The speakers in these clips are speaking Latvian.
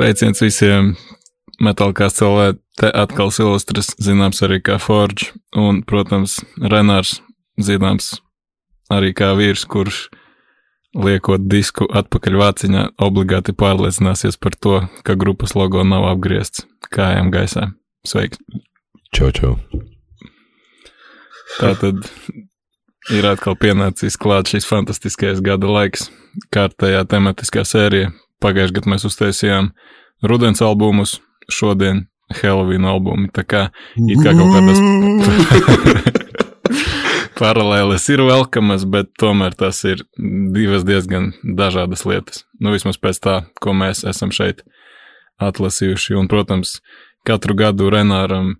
Sveiciens visiem! Metālkās cilvēki, te atkal Silvestris, zināms arī kā Forge, un, protams, Renārs, zināms arī kā vīrs, kurš liekot disku atpakaļ vāciņā, obligāti pārliecināsies par to, ka grupas logo nav apgriezts kājām gaisā. Sveiks! Čau, čau. Tā tad ir atkal pienācis klāt šis fantastiskais gada laiks, kārtējā tematiskā sērija. Pagājušajā gadā mēs uztaisījām rudens albumus, šodien Halloween albumi. Tā kā it kā kaut kādas paralēles ir velkamas, bet tomēr tas ir divas diezgan dažādas lietas. Nu, vismaz pēc tā, ko mēs esam šeit atlasījuši. Un, protams, katru gadu Renāram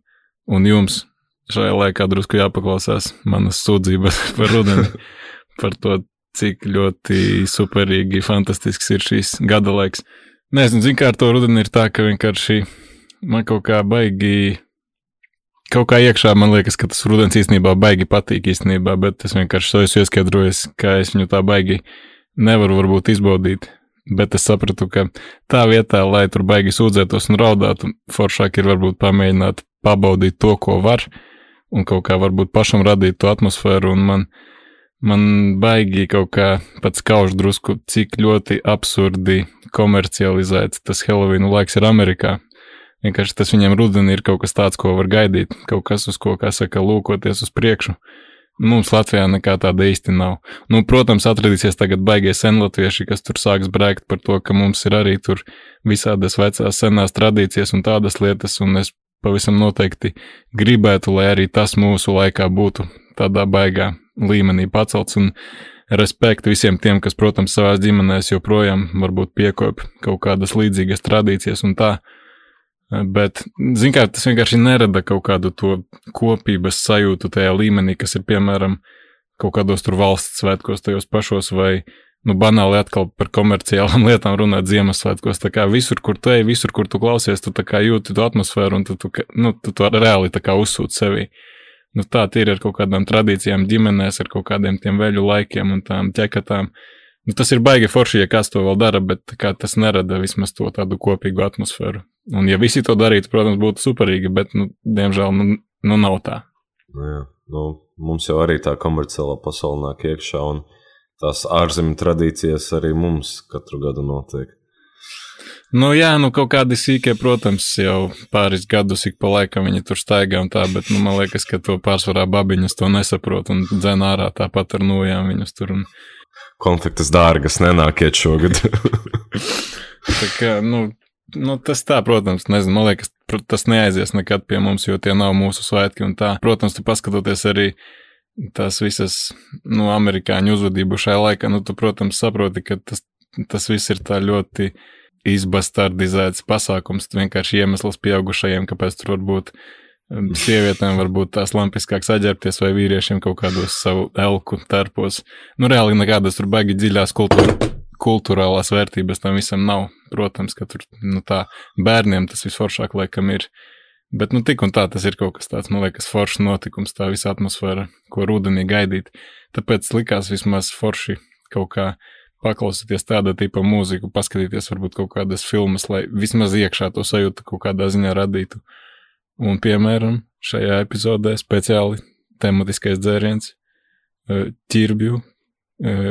un jums šajā laikā drusku jāpaklausās manas sūdzības par rudeni, par to, cik ļoti superīgi, fantastisks ir šīs gada laiks. Nezinu, zinu, kā ar to rudeni ir tā, ka vienkārši man kaut kā baigi, kaut kā iekšā man liekas, ka tas rudens īstenībā baigi patīk īstenībā, bet es vienkārši to esmu ieskaidrojis, ka es viņu tā baigi nevaru varbūt izbaudīt. Bet es sapratu, ka tā vietā, lai tur baigi sūdzētos un raudātu, foršāk ir varbūt pamēģināt pabaudīt to, ko var, un kaut kā varbūt pašam radīt to atmosfēru, un man, man baigi kaut kā pats kauž drusku, cik ļoti absurdi komercializēts tas Halloween laiks ir Amerikā. Vienkārši tas viņiem rudenī ir kaut kas tāds, ko var gaidīt, kaut kas, uz ko, kā saka, lūkoties uz priekšu. Mums Latvijā nekā tāda īsti nav. Nu, protams, atradīsies tagad baigie senlatvieši, kas tur sāks brēkt par to, ka mums ir arī tur visādas vecās senās tradīcijas un tādas lietas, un es pavisam noteikti gribētu, lai arī tas mūsu laikā būtu tādā baigā līmenī pacelts un respektu visiem tiem, kas, protams, savās ģimenēs joprojām varbūt piekop kaut kādas līdzīgas tradīcijas un tā. Bet, zin kā, tas vienkārši nerada kaut kādu to kopības sajūtu tajā līmenī, kas ir, piemēram, kaut kādos tur valsts svētkos, tajos pašos, vai, nu, banāli atkal par komerciālām lietām runāt Ziemassvētkos. Tā kā visur, kur tu ej, visur, kur tu klausies, tu kā jūti to atmosfēru un tu, tu, nu, tu to reāli uzsūti sevī. Nu, tā ir ar kaut kādām tradīcijām ģimenēs, ar kaut kādiem tiem veļu laikiem un tām ķekatām. Nu, tas ir baigi forši, ja kāds to vēl dara, bet kā, tas nerada vismaz to tādu kopīgu atmosfēru. Un, ja visi to darītu, protams, būtu superīgi, bet, nu, diemžēl, nu, nu nav tā. Nu, jā, nu, mums jau arī tā komerciālā pasaule nāk iekšā, un tās ārzemju tradīcijas arī mums katru gadu notiek. Nu, jā, nu kaut kādi sīkie, protams, jau pāris gadus ik pa laikam viņi tur staigā un tā, bet, nu, man liekas, ka to pārsvarā babiņas to nesaprot un dzen ārā tāpat ar nojām viņus tur. Un... Konfliktas dārgas nenākiet šogad. tā kā, nu, Nu, tas tā, protams, nezinu, man liekas, tas neaizies nekad pie mums, jo tie nav mūsu svētki un tā. Protams, tu paskatoties arī tās visas, nu, amerikāņu uzvedību šajā laikā, nu, tu, protams, saproti, ka tas, tas viss ir tā ļoti izbastardizēts pasākums, vienkārši iemesls pieaugušajiem, kāpēc tur var būt um, sievietēm varbūt tās lampiskāk saģērbties vai vīriešiem kaut kādos savu elku tarpos. Nu, reāli nekādas tur baigi dziļās kultūras kultūrālās vērtības tam visam nav. Protams, ka tur nu, tā bērniem tas visforšāk laikam ir. Bet nu tik un tā tas ir kaut kas tāds, man liekas, foršs notikums, tā visa atmosfēra, ko rudenī gaidīt. Tāpēc likās vismaz forši kaut kā paklausīties tāda tipa mūziku, paskatīties varbūt kaut kādas filmas, lai vismaz iekšā to sajūtu kaut kādā ziņā radītu. Un, piemēram, šajā epizodē speciāli tematiskais dzēriens eh, ķirbju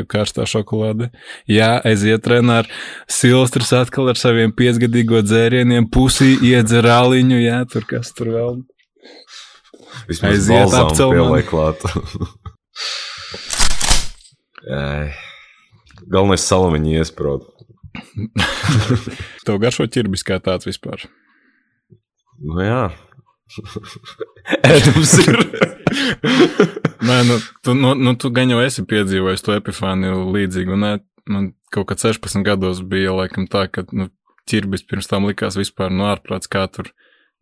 karstā šokolāde. Jā, aiziet trenā ar Silstras atkal ar saviem piecgadīgo dzērieniem, pusī iedzer rāliņu, jā, tur kas tur vēl. Vismaz aiziet apcelmāt. Galvenais salamiņi iesprot. Tev garšo ķirbis kā tāds vispār. Nu jā. Ēdams ir. Nē, nu, tu, nu, nu, tu gan jau esi piedzīvojis to epifāniju līdzīgu. Nē, man kaut kad 16 gados bija laikam tā, ka nu, ķirbis pirms tam likās vispār no ārprāts, kā tur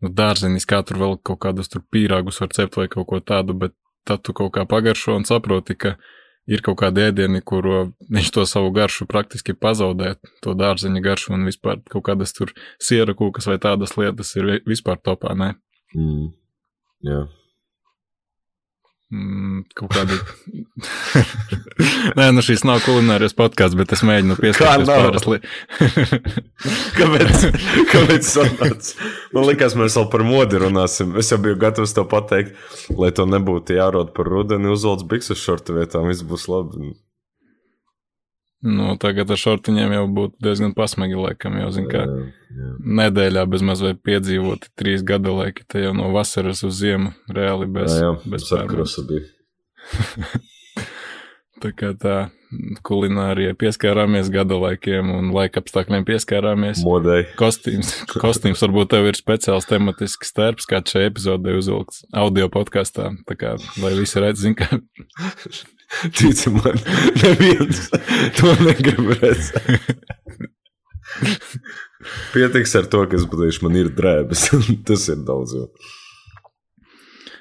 nu, dārzenis, kā tur vēl kaut kādus tur pīrāgus var cept vai kaut ko tādu, bet tad tu kaut kā pagaršo un saproti, ka ir kaut kādi ēdieni, kuru viņš to savu garšu praktiski pazaudē, to dārzeņa garšu un vispār kaut kādas tur siera kūkas vai tādas lietas ir vispār topā, nē. Mm. Jā. Mm, kaut kādi. Nē, nu šis nav kulinārijas podkāsts, bet es mēģinu pieskarties pāris lietām. Kāpēc? Kāpēc sanāca? Man liekas, mēs vēl par modi runāsim. Es jau biju gatavs to pateikt, lai to nebūtu jārod par rudeni, uzvelc bikses šortu vietām, viss būs labi. Nu, tagad ar šortiņiem jau būtu diezgan pasmagi, laikam, jau zinu, kā Jā, jā. nedēļā bez mazliet piedzīvoti trīs gada laiki, te jau no vasaras uz ziemu reāli bez, Jā, jā, bez sakrosa bija. Tā kā tā kulinārijai pieskārāmies gada laikiem un laika apstākļiem pieskārāmies. Modei. Kostīms, kostīms varbūt tev ir speciāls tematisks tērps, kā šajā epizodē uzvilkts audio podkāstā. Tā kā, lai visi redz, zin, ka Tici man, neviens to negrib redzēt. Pietiks ar to, ka es pateikšu, man ir drēbes. Tas ir daudz. Jau.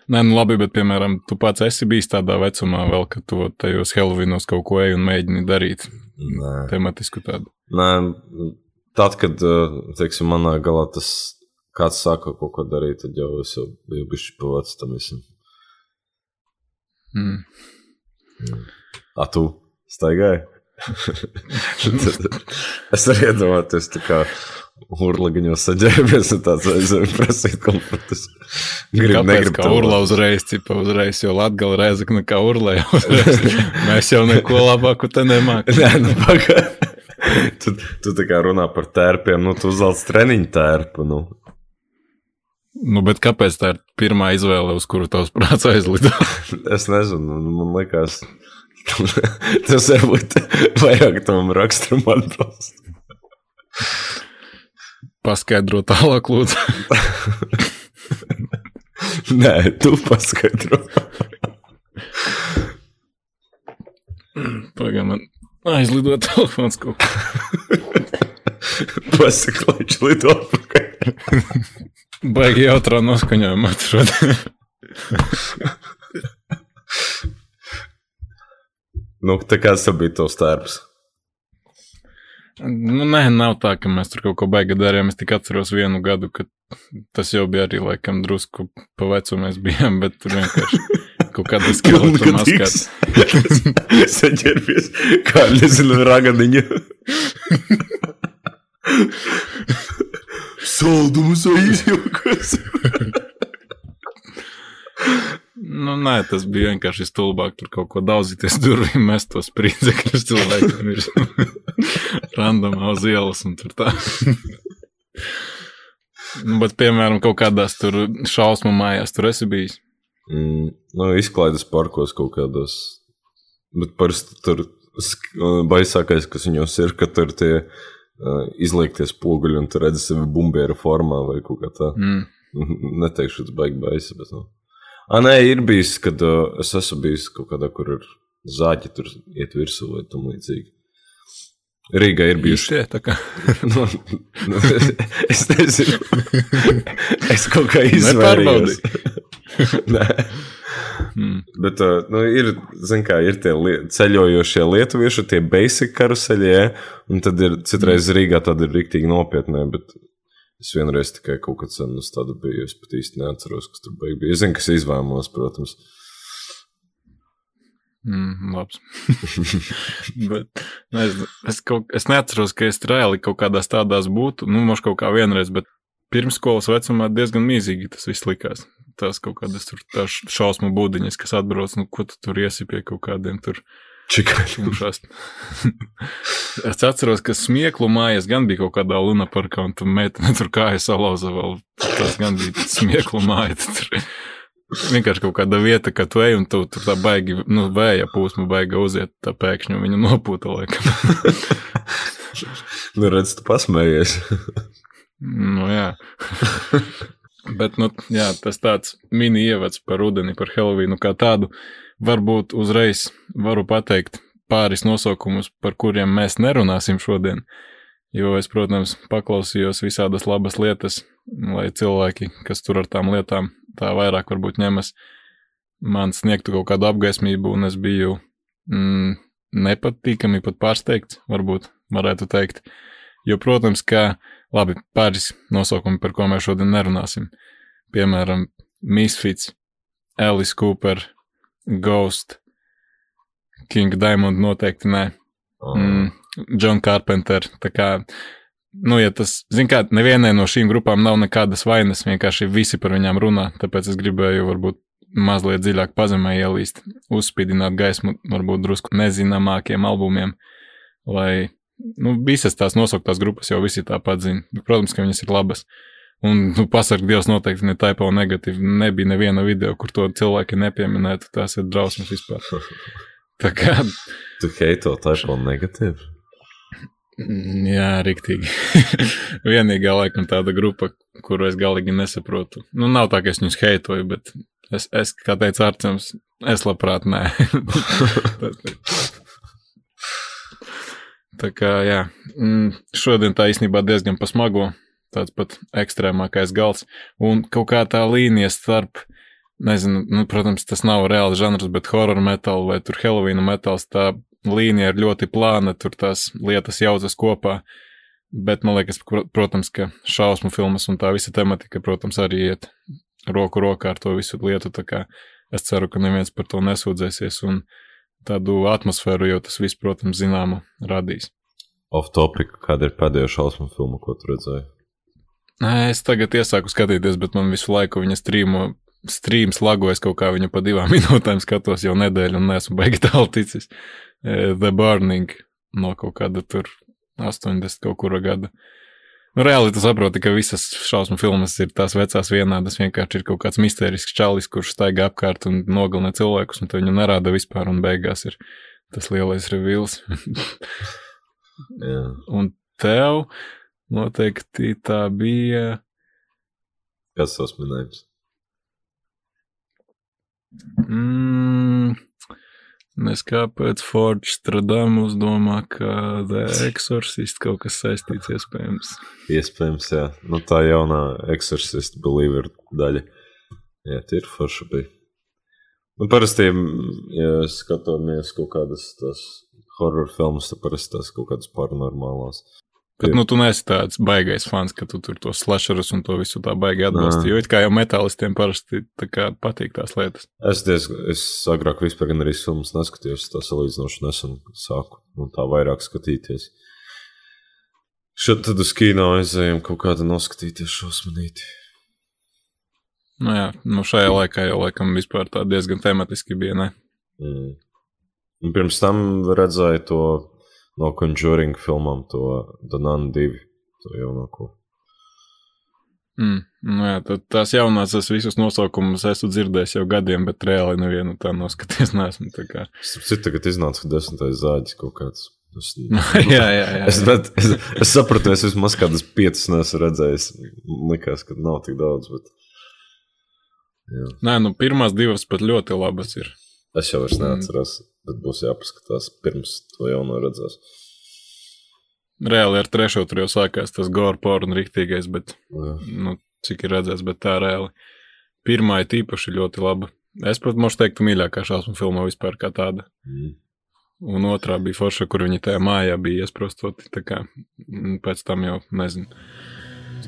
Nē, nu labi, bet, piemēram, tu pats esi bijis tādā vecumā, vēl, ka tu tajos Helovinos kaut ko eji un mēģini darīt Nē. tematisku tādu. Nē, tad, kad eh, teiksim, manā galā tas kāds sāka kaut ko darīt, tad jau es jau biju bijis pavācis tam visam. Mm. A, tu staigāji? es arī iedomājos, tā kā urlagiņos saģērbies un tāds aizvien prasīt komfortus. Gribu, negribu. kā urla uzreiz, cipa uzreiz, jo latgala reizekna kā jau uzreiz. Mēs jau neko labāku te nemākam. Nē, nu pagaidi. Tu, tu tā kā runā par tērpiem, nu tu uzvelc treniņu tērpu, nu. Nu, bet kāpēc tā ir pirmā izvēle, uz kuru tavs prāts aizlido? Es nezinu, nu, man liekas, tas varbūt vairāk tam raksturam atbilst. Paskaidro tālāk, lūdzu. Nē, tu paskaidro. Pagaidām, man aizlido telefons kaut kā. Pasaka, lai viņš lido atpakaļ. Baigi jautrā noskaņojumā atrod. Nu, tā kā tas bija tos tērps. Nu, nē, nav tā, ka mēs tur kaut ko baigi darījām. Es tikai atceros vienu gadu, kad tas jau bija arī laikam drusku pa vecu mēs bijām, bet tur vienkārši kaut kāda skeleta maskās. Saģērbies, kā nezinu, raganiņu. Saldums vai izjūkas. Nu, nē, tas bija vienkārši stulbāk. Tur kaut ko daudzīties durvīm, mest tos sprīdzekļus cilvēkiem ir randomā uz ielas un tur tā. nu, bet, piemēram, kaut kādās tur šausmu mājās tur esi bijis. Mm, nu, izklaides parkos kaut kādos. Bet parasti tur baisākais, kas viņos ir, ka tur tie uh, izliekties poguļi un tu redzi sevi bumbiera formā vai kaut kā tā. Mm. Neteikšu, tas baigi baisi, bet. Nu. Ah, nē, ir bijis, kad uh, es esmu bijis kaut kādā, kur ir zāģi, tur iet virsū vai tam līdzīgi. Rīgā ir bijuši. Tie, tā kā nu, nu, es nezinu. es kaut kā izvairījos. Mm. Bet uh, nu, ir, kā, ir tie li ceļojošie lietuvieši, tie basic karuseļie, un tad ir citreiz Rīgā tādi ir riktīgi nopietni, bet es vienreiz tikai kaut kad sen uz tādu biju, es pat īsti neatceros, kas tur bija. Es zinu, kas izvēmos, protams. Mm, labs. Bet nezinu, es, kaut, es neatceros, ka es reāli kaut kādās tādās būtu. Nu, možda kaut kā vienreiz, bet pirmsskolas vecumā diezgan mīzīgi tas viss likās. Tās kaut kādas tur šausmu būdiņas, kas atbrauc, nu, ko tu tur iesi pie kaut kādiem tur Čikai. tumšās. es atceros, ka smieklu mājas gan bija kaut kādā luna parkā, un tur meitene tur kāja salauza vēl. Tas gan bija smieklu māja. Tur vienkārši kaut kāda vieta, ka tu ej un tu tur tā baigi, nu, vēja pūsma baiga uziet, tā pēkšņi viņu nopūta laikam. Nu, redz, tu pasmējies. nu, jā. Bet, nu, jā, tas tāds mini ievads par rudeni, par Helovīnu kā tādu. Varbūt uzreiz varu pateikt pāris nosaukumus, par kuriem mēs nerunāsim šodien. Jo es, protams, paklausījos visādas labas lietas, lai cilvēki, kas tur ar tām lietām tā vairāk varbūt ņemas, man sniegtu kaut kādu apgaismību, un es biju mm, nepatīkami pat pārsteigts, varbūt varētu teikt. Jo, protams, ka labi, pāris nosaukumi, par ko mēs šodien nerunāsim. Piemēram, Misfits, Alice Cooper, Ghost, King Diamond noteikti nē. Mm, John Carpenter. Tā kā, nu, ja tas, zin kā, nevienai no šīm grupām nav nekādas vainas, vienkārši visi par viņām runā, tāpēc es gribēju varbūt mazliet dziļāk pazemē ielīst, uzspīdināt gaismu varbūt drusku nezināmākiem albumiem, lai, nu, visas tās nosauktās grupas jau visi tāpat zina. Protams, ka viņas ir labas. Un, nu, pasarg Dievs noteikti ne taipo negatīvi. Nebija neviena video, kur to cilvēki nepieminētu. Tās ir drausmas vispār. Tā kā. Tu heito taipo negatīvi? Mm, Jā, rīktīgi. Vienīgā laikam tāda grupa, kuru es galīgi nesaprotu. Nu, nav tā, ka es viņus heitoju, bet es, es kā teica Arcēns, es labprāt nē. tā kā, jā, mm, šodien tā īstenībā diezgan pasmago, tāds pat ekstrēmākais gals, un kaut kā tā līnija starp, nezinu, nu, protams, tas nav reāls žanrs, bet horror metal vai tur Halloween metāls, tā līnija ir ļoti plāna, tur tās lietas jaucas kopā, bet man liekas, protams, ka šausmu filmas un tā visa tematika, protams, arī iet roku rokā ar to visu lietu, es ceru, ka neviens par to nesūdzēsies, un tādu atmosfēru jau tas viss, protams, zināmu radīs. Off topic, kāda ir pēdējā šausmu filma, ko tu redzēji? Es tagad iesāku skatīties, bet man visu laiku viņa strīmo, strīms lagojas kaut kā viņa pa divām minūtēm skatos jau nedēļu un neesmu baigi tālu ticis. The Burning no kaut kāda tur 80 kaut kura gada. Nu, reāli tu saproti, ka visas šausmu filmas ir tās vecās vienādas. Vienkārši ir kaut kāds mistērisks čalis, kurš staigā apkārt un nogalina cilvēkus, un viņu nerāda vispār, un beigās ir tas lielais revīls. un tev noteikti tā bija. Kas tas minējums? Mm, Nes kāpēc Forge Stradamus domā, ka The Exorcist kaut kas saistīts iespējams. Iespējams, jā. Nu, tā jaunā Exorcist believer daļa. Jā, tie ir forši bija. Nu, parasti, ja skatāmies kaut kādas tās horror filmas, tad parasti tās kaut kādas paranormālās. Bet, nu, tu neesi tāds baigais fans, ka tu tur tos slasherus un to visu tā baigi atbalsti. Jo it kā jau metālistiem parasti kā, patīk tās lietas. Es diezgan, es agrāk vispār gan arī filmas neskatījos, tā salīdzinoši nesen sāku un tā vairāk skatīties. Šeit tad uz kino aizējām kaut kādu noskatīties šausmanīti. Nu jā, nu šajā laikā jau laikam vispār tā diezgan tematiski bija, ne? Mm. Un pirms tam redzēju to no Conjuring filmām, to Danan 2, to jaunāko. Mm, nu jā, tās jaunās, es visus nosaukumus esmu dzirdējis jau gadiem, bet reāli nevienu tā noskaties neesmu. Tā kā. Citu tagad iznāca desmitais zāģis kaut kāds. Es, jā, jā, jā. Es, bet, es, es sapratu, es vismaz kādas piecas neesmu redzējis. Likās, ka nav tik daudz, bet. Jā. Nē, nu pirmās divas pat ļoti labas ir. Es jau vairs neatceros. Mm bet būs jāpaskatās pirms to jau noredzēs. Reāli ar trešo tur jau sākās tas gore porno rīktīgais, bet, Jā. nu, cik ir redzēts, bet tā reāli. Pirmā ir tīpaši ļoti laba. Es pat mošu teiktu mīļākā šausmu filmā vispār kā tāda. Mm. Un otrā bija forša, kur viņi tajā mājā bija iesprostoti, tā kā mm, pēc tam jau nezinu.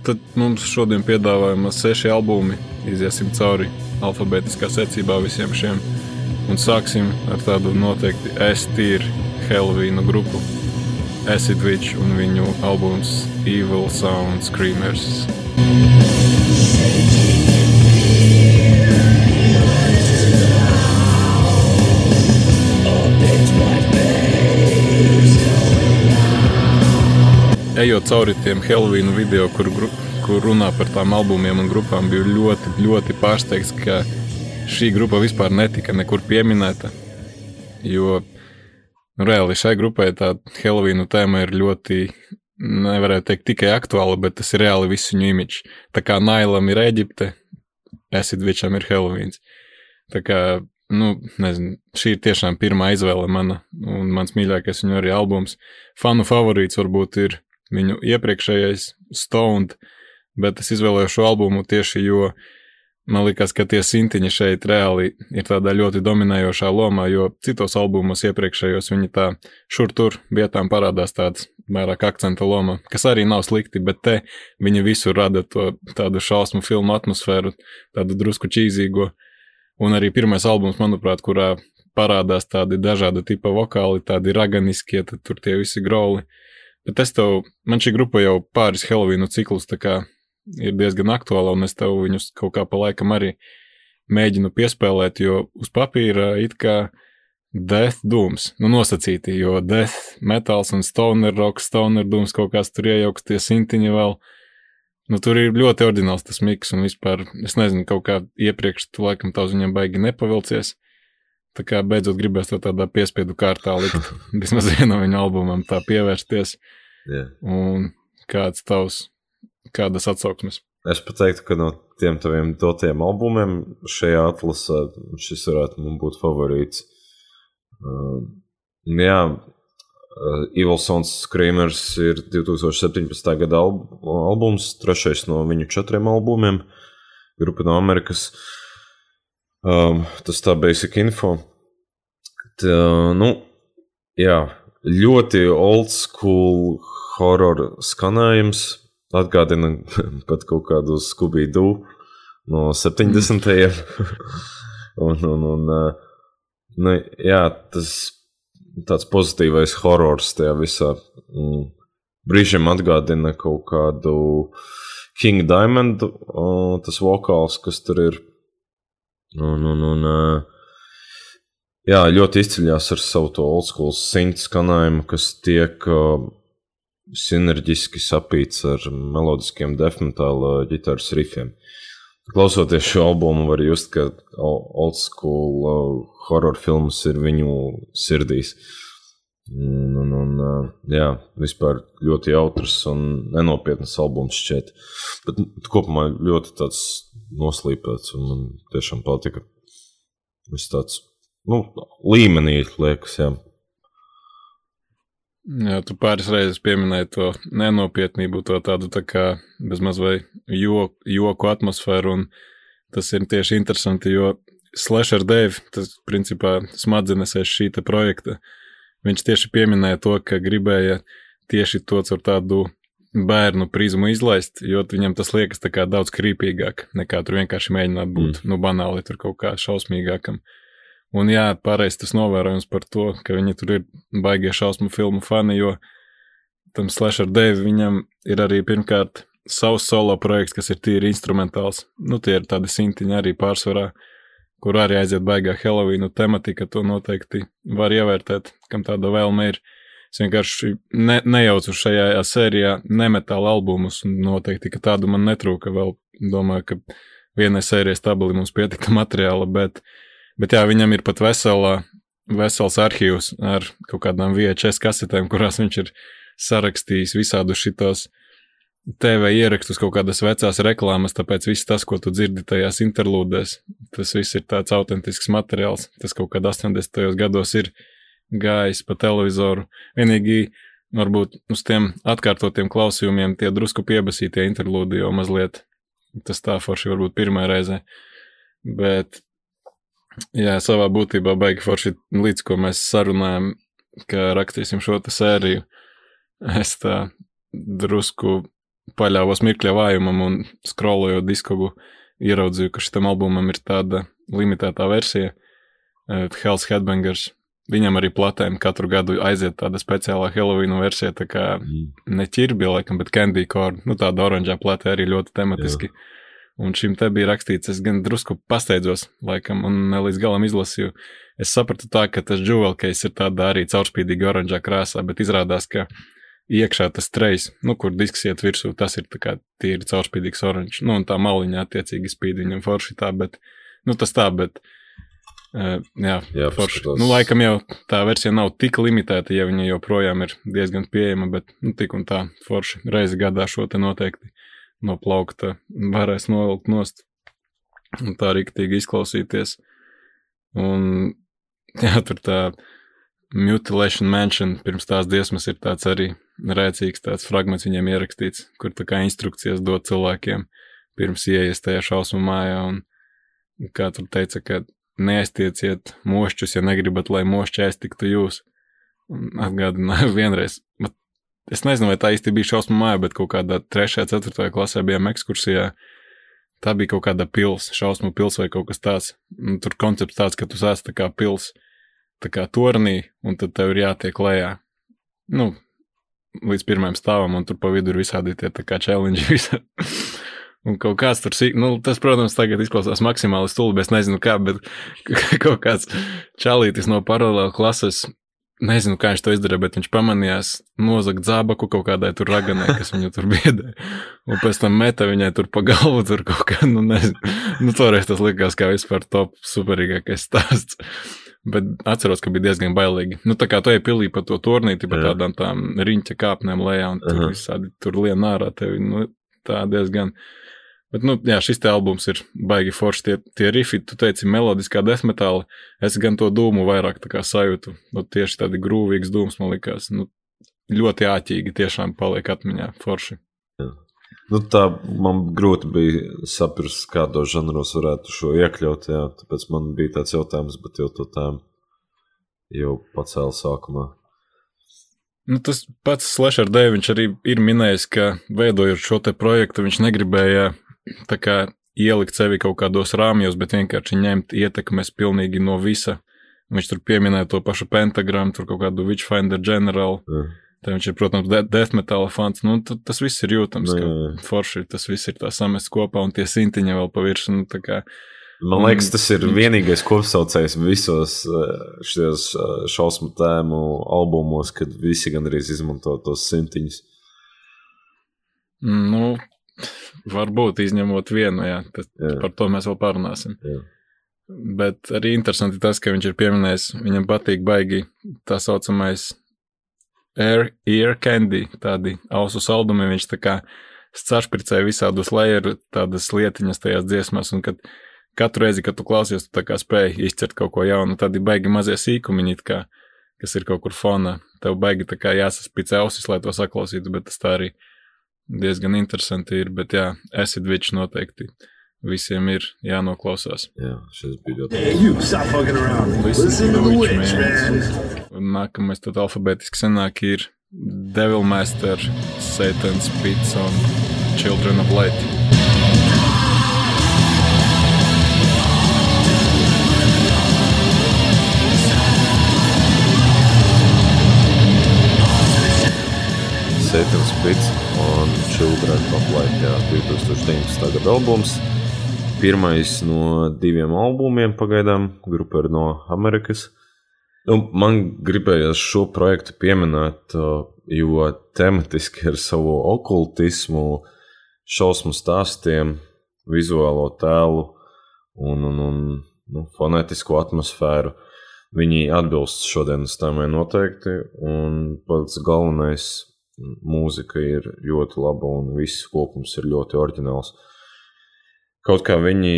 Tad mums šodien piedāvājumā seši albumi, iziesim cauri alfabētiskā secībā visiem šiem Un sāksim ar tādu noteikti S-tīru Halloween grupu Acid Witch un viņu albums Evil Sound Screamers. Ejot cauri tiem Halloween video, kur, kur runā par tām albumiem un grupām, biju ļoti, ļoti pārsteigts, ka šī grupa vispār netika nekur pieminēta. Jo nu, reāli šai grupai tā Halloween tēma ir ļoti, nevarētu teikt, tikai aktuāla, bet tas ir reāli visu viņu imidžs. Tā kā Nailam ir Eģipte, Esidvičam ir Halloween. Tā kā, nu, nezinu, šī ir tiešām pirmā izvēle mana, un mans mīļākais viņu arī albums. Fanu favorīts varbūt ir viņu iepriekšējais Stoned, bet es izvēlēju šo albumu tieši jo uh, Man liekas, ka tie sintiņi šeit reāli ir tādā ļoti dominējošā lomā, jo citos albumos iepriekšējos viņi tā šur tur vietām parādās tāds vairāk akcenta loma, kas arī nav slikti, bet te viņi visur rada to tādu šausmu filmu atmosfēru, tādu drusku čīzīgo. Un arī pirmais albums, manuprāt, kurā parādās tādi dažādi tipa vokāli, tādi raganiskie, tad tur tie visi grauli. Bet es tev, man šī grupa jau pāris Helovīnu ciklus tā kā ir diezgan aktuāla, un es tev viņus kaut kā pa laikam arī mēģinu piespēlēt, jo uz papīra it kā Death Dooms, nu nosacīti, jo Death Metals un Stoner Rock, Stoner Dooms kaut kāds tur iejauks tie sintiņi vēl. Nu, tur ir ļoti ordināls tas miks, un vispār, es nezinu, kaut kā iepriekš tu laikam tavs viņam baigi nepavilcies. Tā kā beidzot gribēs to tādā piespiedu kārtā likt, vismaz vienam viņa albumam tā pievērsties. Yeah. Un kāds tavs, kādas atsauksmes? Es teiktu, ka no tiem taviem dotiem albumiem šajā atlasē šis varētu būt favorīts. Uh, jā, uh, Evil Sons Screamers ir 2017. gada alb albums, trešais no viņu četriem albumiem, grupa no Amerikas. Um, tas tā basic info. Tā, nu, jā, ļoti old school horror skanējums. Atgādina pat kaut kādu Scooby-Doo no 70. un, un, un, nu, jā, tas tāds pozitīvais horors tajā visā. Mm. Brīžiem atgādina kaut kādu King Diamond, tas vokāls, kas tur ir. Un, un, un, jā, ļoti izceļās ar savu to old school simts skanējumu, kas tiek sinerģiski sapīts ar melodiskiem defmetāla ģitāras rifiem. Klausoties šo albumu, var just, ka old school horror filmas ir viņu sirdīs. Un, un, un, jā, vispār ļoti jautrs un nenopietns albums šķiet. Bet kopumā ļoti tāds noslīpēts un man tiešām patika. Viss tāds, nu, līmenī liekas, jā. Jā, tu pāris reizes pieminēji to nenopietnību, to tādu tā kā bezmaz vai joku, joku atmosfēru, un tas ir tieši interesanti, jo Slasher Dave, tas principā smadzenes aiz šī projekta, viņš tieši pieminēja to, ka gribēja tieši to ar tādu bērnu prizmu izlaist, jo viņam tas liekas daudz krīpīgāk, nekā tur vienkārši mēģināt būt, mm. nu, banāli tur kaut kā šausmīgākam. Uh, Un jā, pareizi tas novērojums par to, ka viņi tur ir baigie šausmu filmu fani, jo tam Slasher Dave viņam ir arī pirmkārt savs solo projekts, kas ir tīri instrumentāls. Nu, tie ir tādi sintiņi arī pārsvarā, kur arī aiziet baigā Helovīnu tematika, to noteikti var ievērtēt, kam tāda vēlme ir. Es vienkārši ne, nejaucu šajā sērijā nemetāla albumus, un noteikti, ka tādu man netrūka vēl. Domāju, ka vienai sērijai stabili mums pietika materiāla, bet uh, Bet jā, viņam ir pat vesela, vesels arhīvs ar kaut kādām VHS kasetēm, kurās viņš ir sarakstījis visādu šitos TV ierakstus, kaut kādas vecās reklāmas, tāpēc viss tas, ko tu dzirdi tajās interlūdēs, tas viss ir tāds autentisks materiāls. Tas kaut kad 80. gados ir gājis pa televizoru. Vienīgi varbūt uz tiem atkārtotiem klausījumiem tie drusku piebasītie interlūdi jau mazliet tas tā forši varbūt pirmā reize. Bet Jā, savā būtībā baigi forši līdz ko mēs sarunājam, ka rakstīsim šo te sēriju. Es tā drusku paļāvos mirkļa vājumam un skrolojot diskogu, ieraudzīju, ka šitam albumam ir tāda limitētā versija, uh, Hells Headbangers. Viņam arī platēm katru gadu aiziet tāda speciālā Halloween versija, tā kā mm. ne ķirbja, laikam, bet Candy Corn, nu tāda oranžā platē arī ļoti tematiski. Jā. Un šim te bija rakstīts, es gan drusku pasteidzos, laikam, un ne līdz galam izlasīju. Es sapratu tā, ka tas jewel case ir tādā arī caurspīdīgi oranžā krāsā, bet izrādās, ka iekšā tas trejs, nu, kur disks iet virsū, tas ir tā kā tīri caurspīdīgs oranžs. Nu, un tā maliņā attiecīgi spīd viņam forši tā, bet, nu, tas tā, bet, uh, jā, jā forši. Nu, laikam jau tā versija nav tik limitēta, ja viņa joprojām ir diezgan pieejama, bet, nu, tik un tā forši reizi gadā šo te noteikti no plaukta varēs novilkt nost un tā rīktīgi izklausīties. Un, jā, tur tā Mutilation Mansion pirms tās dziesmas ir tāds arī rēcīgs tāds fragments viņiem ierakstīts, kur tā kā instrukcijas dod cilvēkiem pirms ieejas tajā šausmu mājā un kā tur teica, ka neaiztieciet mošķus, ja negribat, lai mošķi aiztiktu jūs. Un atgādināju vienreiz, es nezinu, vai tā īsti bija šausmu māja, bet kaut kādā 3. 4. klasē bijām ekskursijā, Tā bija kaut kāda pilsēta, šausmu pilsēta vai kaut kas tāds. Un tur koncepts tāds, ka tu esi tā kā pilsēta, tā kā tornī, un tad tev ir jātiek lejā. Nu, līdz pirmajam stāvam, un tur pa vidu ir visādi tie tā kā challenge. Un kaut kāds tur, sīk- nu, tas, protams, tagad izklausās maksimāli stulbi, es nezinu kā, bet kaut kāds čalītis no paralēla klases, nezinu, kā viņš to izdarīja, bet viņš pamanījās nozagt zābaku kaut kādai tur raganai, kas viņu tur biedē. Un pēc tam meta viņai tur pa galvu, tur kaut kā, nu, nezinu. Nu, toreiz tas likās kā vispār top superīgākais stāsts. Bet atceros, ka bija diezgan bailīgi. Nu, tā kā tu ej pilī pa to turnīti, pa tādām tām riņķa kāpnēm lejā, un tur Aha. visādi tur lien ārā tevi, nu, tā diezgan. Bet, nu, jā, šis te albums ir baigi forši. Tie, tie rifi, tu teici, melodiskā desmetāla. Es gan to dūmu vairāk sajūtu. Nu, tieši tādi grūvīgs dūms, man likās. Nu, ļoti āķīgi tiešām paliek atmiņā forši. Nu, tā man grūti bija saprast, kādos žanros varētu šo iekļaut. Jā, tāpēc man bija tāds jautājums, bet jau to tēmu jau pacēla sākumā. Nu, tas pats Slasher Dave, viņš arī ir minējis, ka veidojot šo projektu, viņš negribēja ielikt sevi kaut kādos rāmjos, bet vienkārši ņemt ietekmes pilnīgi no visa. Viņš tur pieminēja to pašu pentagramu, tur kaut kādu Witchfinder General. Jā. Tā viņš ir, protams, de death metal fans. Nu, tas viss ir jūtams, Nu, ka forši tas viss ir tā samests kopā un tie sintiņi vēl pa virsmu. Nu, kā, Man liekas, tas ir vienīgais kopsaucējs visos eh, šajos eh, šausmu tēmu albumos, kad visi gandrīz izmanto tos simtiņus. mm, nu, varbūt izņemot vienu, jā, tad Jā. par to mēs vēl parunāsim. Jā. Bet arī interesanti tas, ka viņš ir pieminējis, viņam patīk baigi tā saucamais air, ear candy, tādi ausu saldumi. Viņš tā kā scašpricēja visādus lajeru, tādas lietiņas tajās dziesmās, un kad katru reizi, kad tu klausies, tu tā kā spēj izcert kaut ko jaunu, tad ir baigi mazie sīkumiņi, kā, kas ir kaut kur fonā. Tev baigi tā kā jāsaspicē ausis, lai to saklausītu, bet tas tā arī diezgan interesanti ir, bet jā, acid witch noteikti visiem ir jānoklausās. Jā, šis bija ļoti. Un Nākamais tad alfabētiski senāk ir Devilmaster, Satan's Pits un Children of Light. Satan's Pits un Children of Light, jā, 2019. gada albums. Pirmais no diviem albumiem pagaidām, grupa ir no Amerikas. Nu, man gribējās šo projektu pieminēt, uh, jo tematiski ar savu okultismu, šausmu stāstiem, vizuālo tēlu un, un, un nu, fonētisko atmosfēru. Viņi atbilst šodienas tēmai noteikti, un pats galvenais mūzika ir ļoti laba un viss kopums ir ļoti oriģināls. Kaut kā viņi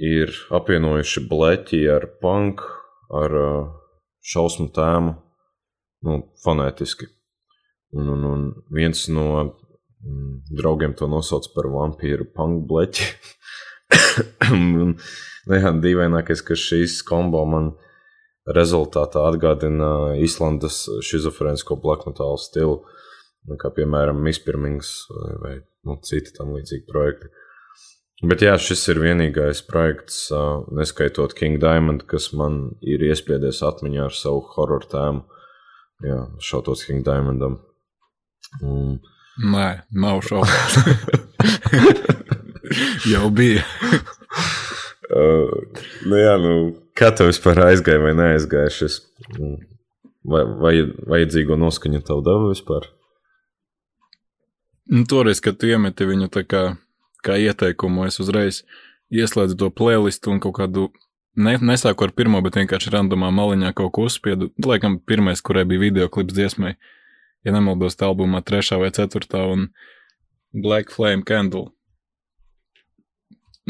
ir apvienojuši bleķi ar punk, ar uh, šausmu tēmu, nu, fonētiski. Un, un, un viens no mm, draugiem to nosauc par vampīru punk bleķi. un, nu, jā, dīvainākais, ka šīs kombo man rezultātā atgādina Īslandes šizofrēnisko black metal stilu, nu, kā piemēram Mispirmings vai, vai nu, citi tam līdzīgi projekti. Bet jā, šis ir vienīgais projekts, neskaitot King Diamond, kas man ir iespiedies atmiņā ar savu horror tēmu. Jā, šautos King Diamondam. Un, Nē, nav šaubu. Jau bija. uh, nu jā, nu, kā tev vispār aizgāja vai neaizgāja šis? Vai, vai vajadzīgo noskaņu tev deva vispār? Nu, toreiz, kad tu iemeti viņu tā kā, kā ieteikumu, es uzreiz ieslēdzu to playlistu un kaut kādu, ne, nesāku ar pirmo, bet vienkārši randomā maliņā kaut ko uzspiedu. Laikam pirmais, kurai bija video klips dziesmai, ja nemaldos, tā albumā trešā vai ceturtā un Black Flame Candle.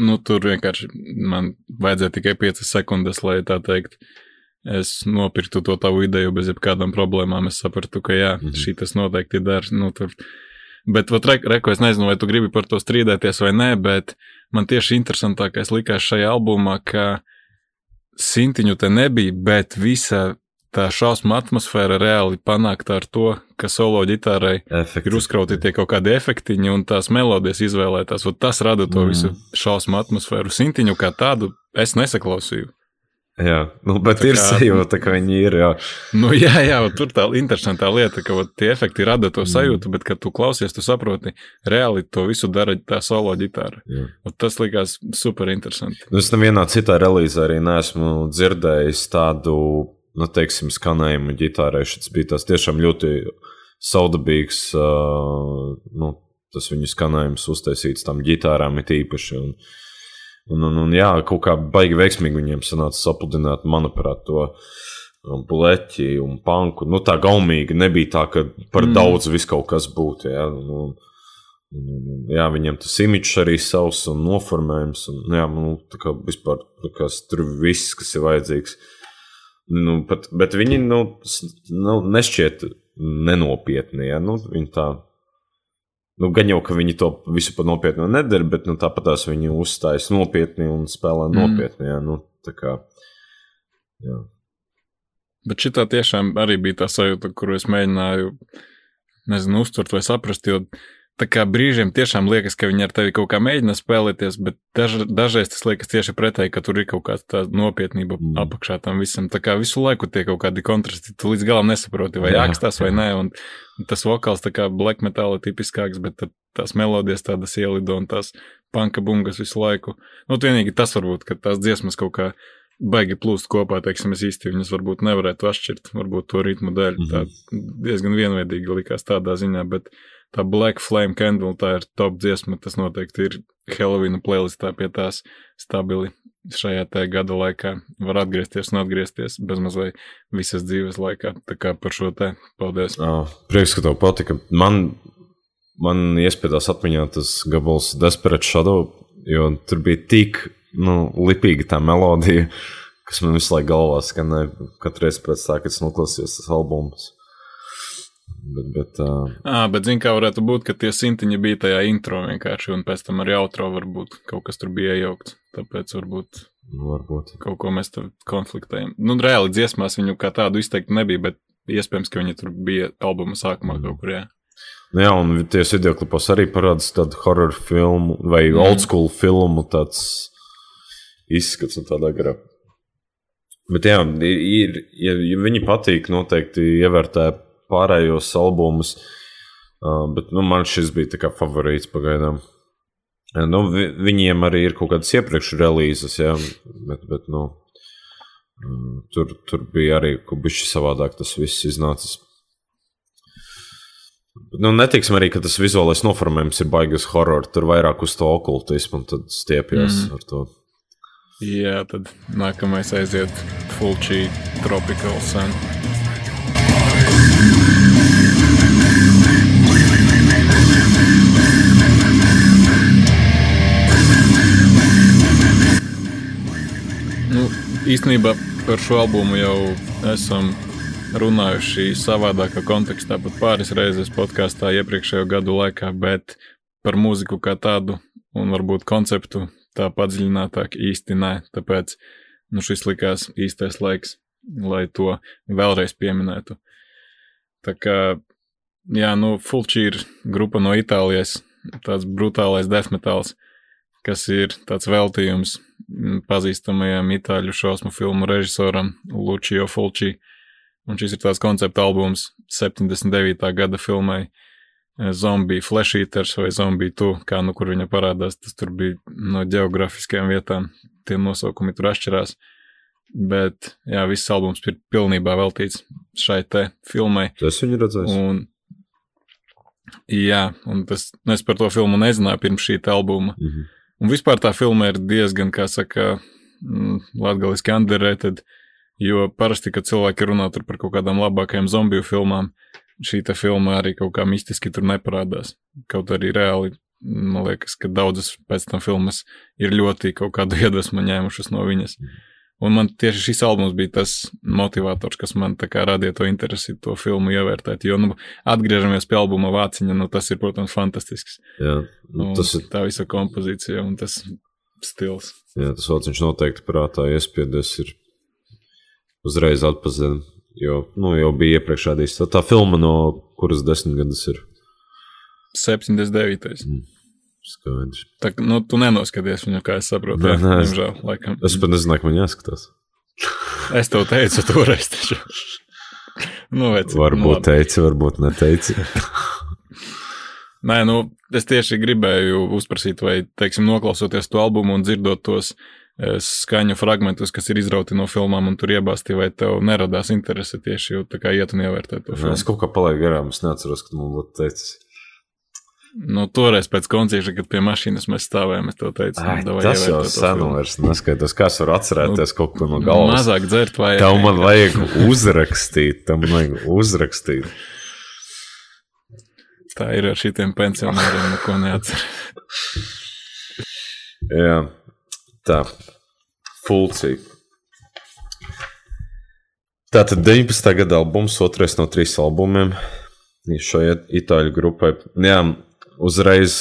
Nu, tur vienkārši man vajadzēja tikai 5 sekundes, lai tā teikt, es nopirktu to tavu ideju bez jebkādām problēmām. Es sapratu, ka jā, Mhm. šī tas noteikti der. Nu, tur. Bet, vat, re, reko, es nezinu, vai tu gribi par to strīdēties vai nē, bet man tieši interesantākais likās šajā albumā, ka sintiņu te nebija, bet visa tā šausmu atmosfēra reāli panākta ar to, ka solo ģitārai Efekti. ir uzkrauti tie kaut kādi efektiņi un tās melodijas izvēlētās. Ot tas rada to Mm. visu šausmu atmosfēru. Sintiņu kā tādu es nesaklausīju. Jā, nu, bet Tā ir kā- sajūta, ka viņi ir. Jā. Nu, jā, jā, tur tā interesantā lieta, ka ot, tie efekti rada to sajūtu, bet, kad tu klausies, tu saproti, reāli to visu dara tā solo ģitāra. Ot tas likās super interesanti. Nu, Es nevienā citā relīzē arī neesmu dzirdējis tādu, nu, teiksim, skanējumu ģitārai. Šis bija tas tiešām ļoti saudabīgs, uh, nu, tas viņu skanējums uztaisīts tam ģitārām ir īpaši. Un, un, un, un jā, kaut kā baigi veiksmīgi viņiem sanāca sapludināt, manuprāt, to um, bleķi un panku. Nu, tā gaumīgi nebija tā, ka par Mm. daudz viss kaut kas būtu. Jā, un, un, jā viņam tas imidžs arī savs un noformējums. Un, jā, nu, tā kā vispār kā tur viss, kas ir vajadzīgs. Nu, pat, bet viņi nu, nu, nešķiet nenopietni. Ja? Nu, viņi tā, nu, gan jau, ka viņi to visu par nopietnu nedara, bet nu, tāpat tās viņi uzstājas nopietni un spēlē Mm. nopietni. Ja? Nu, tā kā, jā. Bet šī tiešām arī bija tā sajūta, kuru es mēģināju, nezinu, uztvert vai saprast. Jo tā kā brīžiem tiešām liekas, ka viņi ar tevi kaut kā mēģina spēlēties, bet daž, dažreiz tas liekas tieši pretēji, ka tur ir kaut kāda nopietnība Mm. apakšā tam visam. Tā kā visu laiku tie kaut kādi kontrasti, tu līdz galam nesaproti, vai Jā, jākstās vai nē. Un, un tas vokāls tā kā black metal ir tipiskāks, bet tās melodijas tādas ielido un tās panka bungas visu laiku. Nu, vienīgi tas varbūt, ka tās dziesmas kaut kā baigi plūst kopā, teiksim, es īsti viņas varbūt nevarētu atšķirt, varbūt to ritmu dēļ. Mm -hmm. Tā diezgan vienveidīgi likās tādā ziņā, bet tā Black Flame Candle, tā ir top dziesma, tas noteikti ir Halloween playlistā pie tās stabili šajā te gada laikā. Var atgriezties un atgriezties bezmazliet visas dzīves laikā. Tā kā par šo te paldies. Oh, prieks, ka tev patika. Man, man iespējams atmiņā tas gabals Desperate Shadow, jo tur bija tik nu, lipīga tā melodija, kas man visu laiku galvā skanēja. Katru reizi pēc tā, kad es noklausījos tas albums. Bet, bet, uh, À, bet zini, kā varētu būt, ka tie sintiņi bija tajā intro vienkārši, un pēc tam arī outro varbūt kaut kas tur bija iejaukts. Tāpēc varbūt nu, varbūt. kaut ko mēs tur konfliktējam. Nu, reāli dziesmās viņu kā tādu izteikti nebija, bet iespējams, ka viņi tur bija albuma sākumā Mm. kaut kur. Jā. Nu Jā, un tie video klipos arī parādās tādu horror filmu vai mm. old school filmu tāds izskats un tādā garā. Bet jā, ir, ja, ja viņi patīk, noteikti ievērtē pārējos albumus. Uh, bet nu, man šis bija favorīts pagaidām. Uh, Nu, vi, viņiem arī ir kaut kādas iepriekš relīzes, jā, bet, bet nu, uh, tur, tur bija arī kas savādāk. Tas viss iznācis. Nu, netiksim arī, ka tas vizuālais noformējums ir baigas horror. Tur vairāk uz to okultismu un tad stiepjas Mhm. ar to. jā, tad nākamais aiziet Fulci Tropical Sun. Nu, īstenībā par šo albumu jau esam runājuši savādākā kontekstā, pat pāris reizes podkāstā iepriekšējo gadu laikā, bet par mūziku kā tādu un varbūt konceptu tā padziļinātāk īsti nē. Tāpēc nu, šis likās īstais laiks, lai to vēlreiz pieminētu. Tā kā, jā, nu, Fulci ir grupa no Itālijas, tāds brutālais death metals, kas ir tāds veltījums pazīstamajam itāļu šausmu filmu režisoram Lucio Fulci. Un šis ir tāds koncepta albums 79. gada filmai eh, Zombie Flash Eaters vai Zombie 2, kā nu kur viņa parādās. Tas tur bija no geogrāfiskajām vietām, tie nosaukumi tur atšķirās. Bet, jā, viss albums ir pilnībā veltīts šai te filmai. Tas viņu redzēs. Un, jā, un tas, nu, es par to filmu nezināju pirms šī albuma. Mhm. Un vispār tā filma ir diezgan, kā saka, mm, latgaliski underrated, jo parasti, kad cilvēki runā par kaut kādām labākajām zombiju filmām, šī filma arī kaut kā mistiski tur neparādās. Kaut arī reāli, man liekas, ka daudzas pēc tam filmas ir ļoti kaut kādu iedvesmu ņēmušas no viņas. Un man tieši šis albums bija tas motivators, kas man radīja to interesi to filmu ievērtēt. Jo, nu, atgriežamies pie albuma vāciņa, nu, tas ir, protams, fantastisks. Jā, Nu, tas ir tā visa kompozīcija un tas stils. Jā, tas vārds viņš noteikti prātā iespiedies. Ir uzreiz atpazīt, Jo, nu, jau bija iepriekš rādījis. Tā, tā filma, no kuras desmit gadus ir 79. Skaidrs. Tā, nu, tu nenoskaties viņu, kā es saprotu. Nē, nē, es- diemžēl, laikam. Es pat nezināju, ka man jāskatās. Es tev teicu, toreiz taču. Nu, vec, nu, Varbūt labi. teici, varbūt neteici. Nē, nu, es tieši gribēju uzprasīt, vai, teiksim, noklausoties to albumu un dzirdot tos eh, skaņu fragmentus, kas ir izrauti no filmām, un tur iebāzti, vai tev neradās interese tieši jau tā kā iet un ievērtēt to Es filmu. kaut kā palaidu garām, es neatceros, ka man būtu teicis. Nu, toreiz pēc koncerta, kad pie mašīnas mēs stāvējām, es tev teicu, Ai, nu, tas jau ievērtēt to sen filmu. vairs neskaitos. Kā es varu atcerēties kaut ko no Nu, galvas? Mazāk dzert vajag. Tev man vajag uzrakstīt, tam vajag uzrakstīt. Tā ir ar šitiem pensionāriem, neko neatcer. Jā, tā. Fulcija. Tātad 19. gada albums, otrais no trīs albumiem šai itāļu grupai. Jā, uzreiz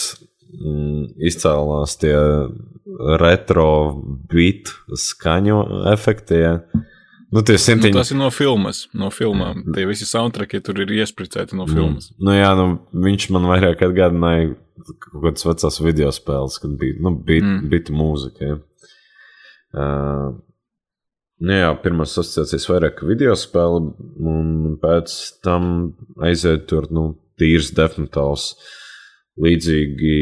mm, izcēlās tie retro beat skaņu efekti. Jā. Nu, tie Nu, simtiņi. tas ir no filmas, no filmām. Tie visi soundtracki tur ir iespricēti no filmas. Nu, jā, nu, viņš man vairāk atgādināja kaut kādas vecās video spēles, kad bija nu, bit, mm. Mm. bitu mūzika. Ja. Uh, nu, jā, pirmās asociācijas vairāk video spēle, un pēc tam aiziet tur nu, tīrs definitāls, līdzīgi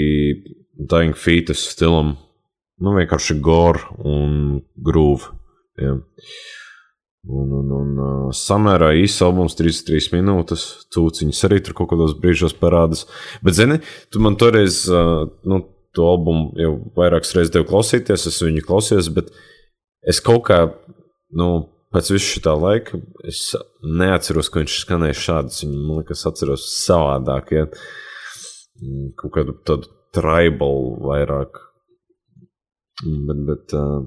Dying Fetus stilam, nu, vienkārši gore un groove. Ja. Un, un, un uh, samērā īsts albums, 33 minūtes. Cūciņas arī tur kaut kādos brīžos parādās. Bet, zini, tu man toreiz, uh, nu, to albumu jau vairākas reizes devu klausīties, es viņu klausījos, bet es kaut kā, nu, pēc visu šī laika, es neatceros, ka viņš skanēja šāds. Viņu, man liekas, atceros savādāk, ja Mm, kaut kādu tādu tribal vairāk. Bet, bet uh,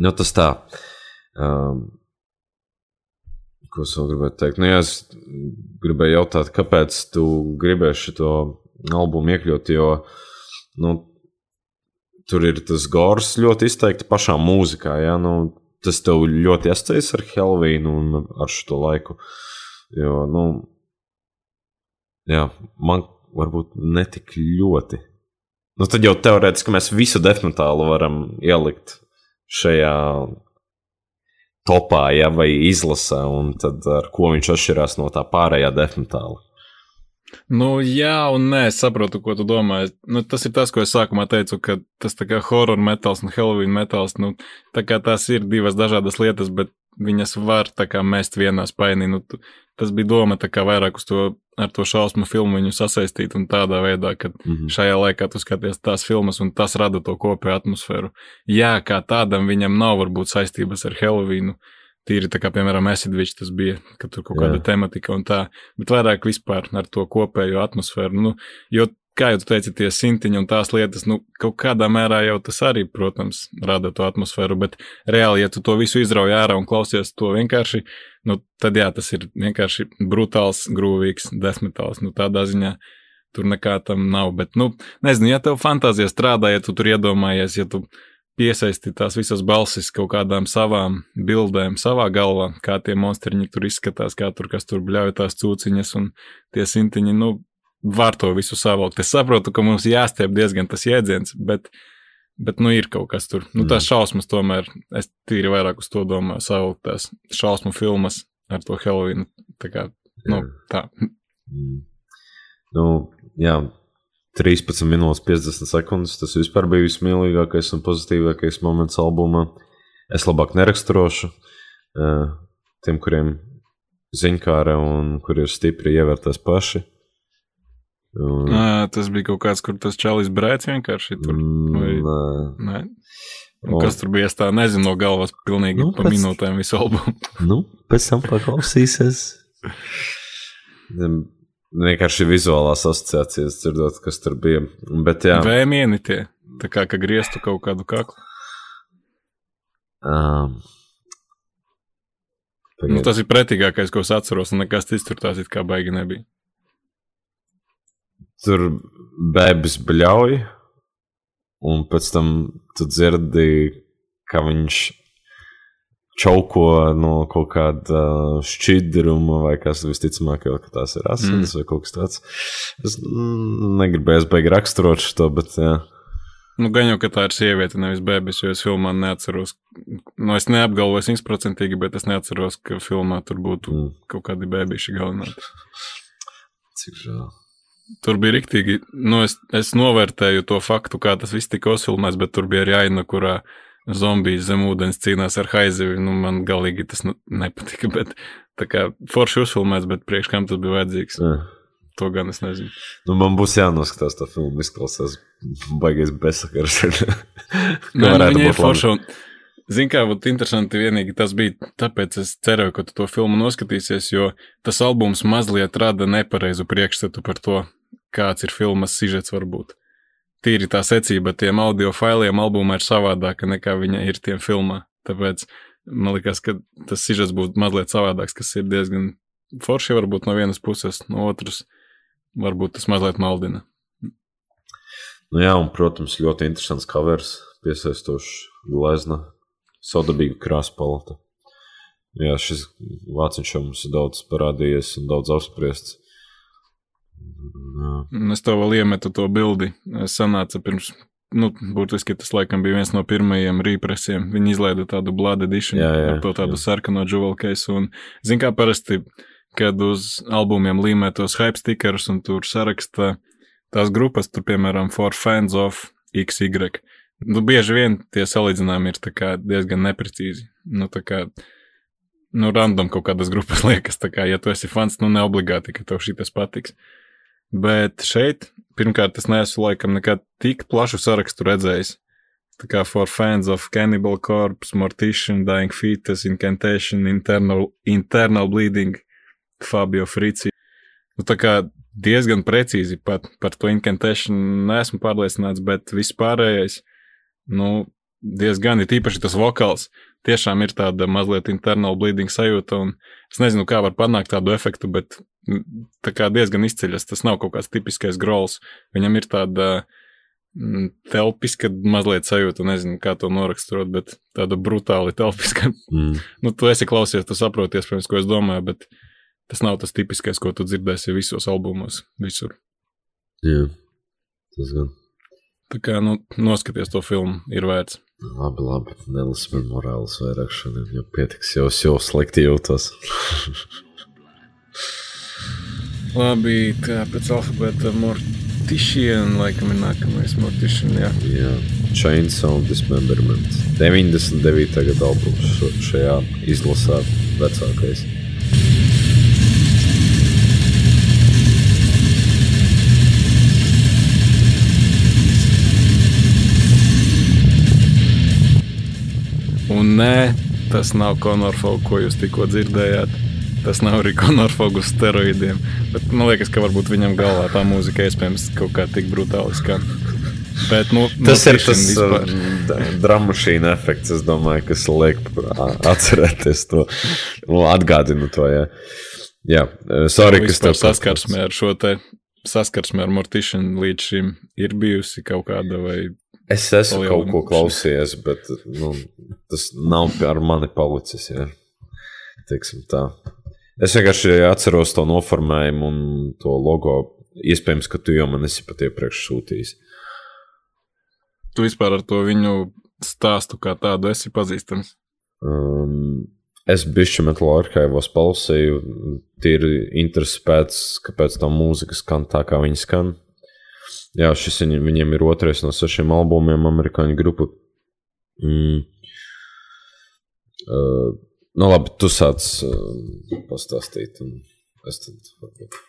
nu, tas tā. Um, ko es vēl gribēju teikt? Nu, jā, es gribēju jautāt, kāpēc tu gribēji šo albumu iekļaut, jo nu, tur ir tas gors ļoti izteikti pašā mūzikā. Ja? Nu, tas tev ļoti asociējas ar Helvīnu un ar šo laiku. Jo, nu, jā, man varbūt netik ļoti. Nu, tad jau teorētiski mēs visu definitālu varam ielikt šajā topā, ja, vai izlasē, un tad ar ko viņš atšķirās no tā pārējā definitāla. Nu, jā, un nē, es saprotu, ko tu domā. Nu, tas ir tas, ko es sākumā teicu, ka tas tā kā horror metāls un Halloween metāls, nu, tā kā tās ir divas dažādas lietas, bet viņas var tā kā mest vienā spainī. Nu, tas bija doma tā kā vairāk uz to, ar to šausmu filmu viņu sasaistīt un tādā veidā, ka Mhm. šajā laikā tu skaties tās filmas un tas rada to kopēju atmosfēru. Jā, kā tādam viņam nav varbūt saistības ar Halloween. Tīri tā kā, piemēram, Esidvičs tas bija, ka tur kaut kāda Jā. tematika un tā, bet vairāk vispār ar to kopējo atmosfēru. Nu, jo, kā tu teici, tie sintiņi un tās lietas, nu, kaut kādā mērā jau tas arī, protams, rada to atmosfēru, bet reāli, ja tu to visu izrauj ārā un klausies to vienkārši, nu, tad jā, tas ir vienkārši brutāls, grūvīgs, desmitāls, nu, tādā ziņā. Tur nekā tam nav, bet, nu, nezinu, ja tev fantāzija strādā, ja tu tur iedomājies, ja tu piesaisti tās visas balsis kaut kādām savām bildēm, savā galvā, kā tie monstriņi tur izskatās, kā tur kas tur bļauj tās cūciņas un tie sintiņi, nu, var to visu savilkt. Es saprotu, ka mums jāstiep diezgan tas jēdziens, bet, bet nu, ir kaut kas tur. Nu, tās šausmas tomēr, es tīri vairāk uz to domāju, savilkt tās šausmu filmas ar to Halloween. Tā kā, nu, tā. Mm. Nu, jā, 13 minūtes 50 sekundes. Tas vispār bija vismīlīgākais un pozitīvākais moments albumā. Es labāk neraksturošu eh, tiem, kuriem ziņkāra un kuri ir stipri ievērtās paši. Un, Nā, tas bija kaut kāds, kur tas čalis brēc vienkārši tur. vai- mm, nē. Nē. Un kas tur bija? Es tā nezinu no galvas pilnīgi Nu, pa pēc- minūtēm visu albumu. Nu, pēc tam paklausīsies. Vienkārši vizuālās asociācijas dzirdot, kas tur bija. Bet, jā, Vēmieni tie. Tā kā, ka grieztu kaut kādu kaklu. um, Nu, tas ir pretīgākais, ko es atceros, un nekas cits tur tās it kā baigi nebija. Tur bēbis bļauj, un pēc tam tu dzirdi, ka viņš čauko no kaut kāda šķidruma, vai kas visticamāk, jau, tās ir asinis mm. vai kaut kas tāds. Es negribēju beigti raksturot šo, bet jā. Nu, gan jau, ka tā ir sieviete, nevis bērns, jo es filmā neatceros. Nu, es neapgalvoju simtprocentīgi, bet es neatceros, ka filmā tur būtu mm. kaut kādi bērniši galvenāti. Cik žēl. Tur bija rīktīgi, nu, es, es novērtēju to faktu, kā tas viss tika uzfilmēts, bet tur bija arī aina, kurā zombijas zem ūdens cīnās ar haizivi. Nu, man galīgi tas nu, nepatika, bet tā kā forši uzfilmēts, bet priekš kam tas bija vajadzīgs. Jā. To gan es nezinu. Nu, man būs jānoskatās tā filma, izklausās baigais besakars. Nē, viņa ir forša. Un... Zini, kā būtu interesanti, vienīgi tas bija, tāpēc es cerēju, ka tu to filmu noskatīsies, jo tas albums mazliet rada nepareizu priekšstatu par to, kāds ir filmas sižets varbūt. Tīri tā secība tiem audio failiem albumā ir savādāka nekā viņa ir tiem filmā. Tāpēc man liekas, ka tas sižets būtu mazliet savādāks, kas ir diezgan forši varbūt no vienas puses, no otras varbūt tas mazliet maldina. Nu jā, un, protams, ļoti interesants covers, piesaistošs glezna, saudabīga krāsa palata. Jā, šis vāciņš mums ir daudz parādījies un daudz apspriests. Jā. Es tev vēl iemetu to bildi. Es sanāca pirms, nu, būtiski tas laikam bija viens no pirmajiem rīpresiem. Viņi izlaida tādu Jā, jā, ar to tādu jā. sarkano jewel case. Un, zin kā parasti, kad uz albumiem līmē tos hype stickerus un tur saraksta tās grupas, tur, piemēram, for fans of XY. Nu, bieži vien tie salīdzinājumi ir diezgan neprecīzi. Nu, tā kā, nu, random kaut kādas grupas liekas, tā kā, ja tu esi fans, nu, ne obligāti, ka tev šitas patiks. Bet šeit, pirmkārt, es neesmu laikam nekad tik plašu sarakstu redzējis. Tā kā for fans of Cannibal Corpse, Mortician, Dying Fetus, Incantation, Internal, internal Bleeding, Fabio Frici. Nu, tā kā diezgan precīzi pat par to Incantation neesmu pārliecināts, bet vispārējais, nu, diezgan ir īpaši tas vokāls. Tiešām ir tāda mazliet internal bleeding sajūta, un es nezinu, kā var panākt tādu efektu, bet diezgan izceļas. Tas nav kaut kāds tipiskais grols. Viņam ir tāda mm, telpiska mazliet sajūta, nezinu, kā to noraksturot, bet tāda brutāli telpiska. Mm. nu, tu esi klausies, tu saproti, iespējams, ko es domāju, bet tas nav tas tipiskais, ko tu dzirdēsi visos albumos, visur. Jā, tas gan. Tā kā, nu, noskaties to filmu, ir vērts. Labi, labi. Nelasu man morāles vairāk šodien, jo pietiks jau, jau slikti jūtos. Labi, tā pēc alfabēta Mortician, laikam ir nākamais Mortician, jā. Jā, Chainsaw Dismemberment. 99. gada albums šajā izlasā vecākais. Un nē, tas nav Konorfogu, ko jūs tikko dzirdējāt. Tas nav arī Konorfogu uz steroidiem. Bet man liekas, ka varbūt viņam galvā tā mūzika iespējams kaut kā tik brutāli skan. Bet, nu, Tas ir Mortician tas vispār. dramašīna efekts, es domāju, kas liek a- atcerēties to. Nu, atgādinu to, jā. Jā, eh, sorry, kas tev saskarsme ar šo te saskarsme ar Mortician līdz šim ir bijusi kaut kāda vai Es esmu kaut ko klausījies, bet nu, tas nav ar mani palicis. Jā. Teiksim tā. Es vienkārši atceros to noformējumu un to logo. Iespējams, ka tu jau man esi pat iepriekš sūtījis. tu vispār ar to viņu stāstu kā tādu esi pazīstams. Um, es bijuši metāla arhīvos palasīju, tīri interesi pēc, kāpēc tā mūzika skan tā, kā viņa skan. Jā, šis viņ, viņiem ir otrais no sešiem albumiem, amerikāņu grupu. Mm. Uh, nu, labi, tu sāc uh, pastāstīt, un es tad varbūt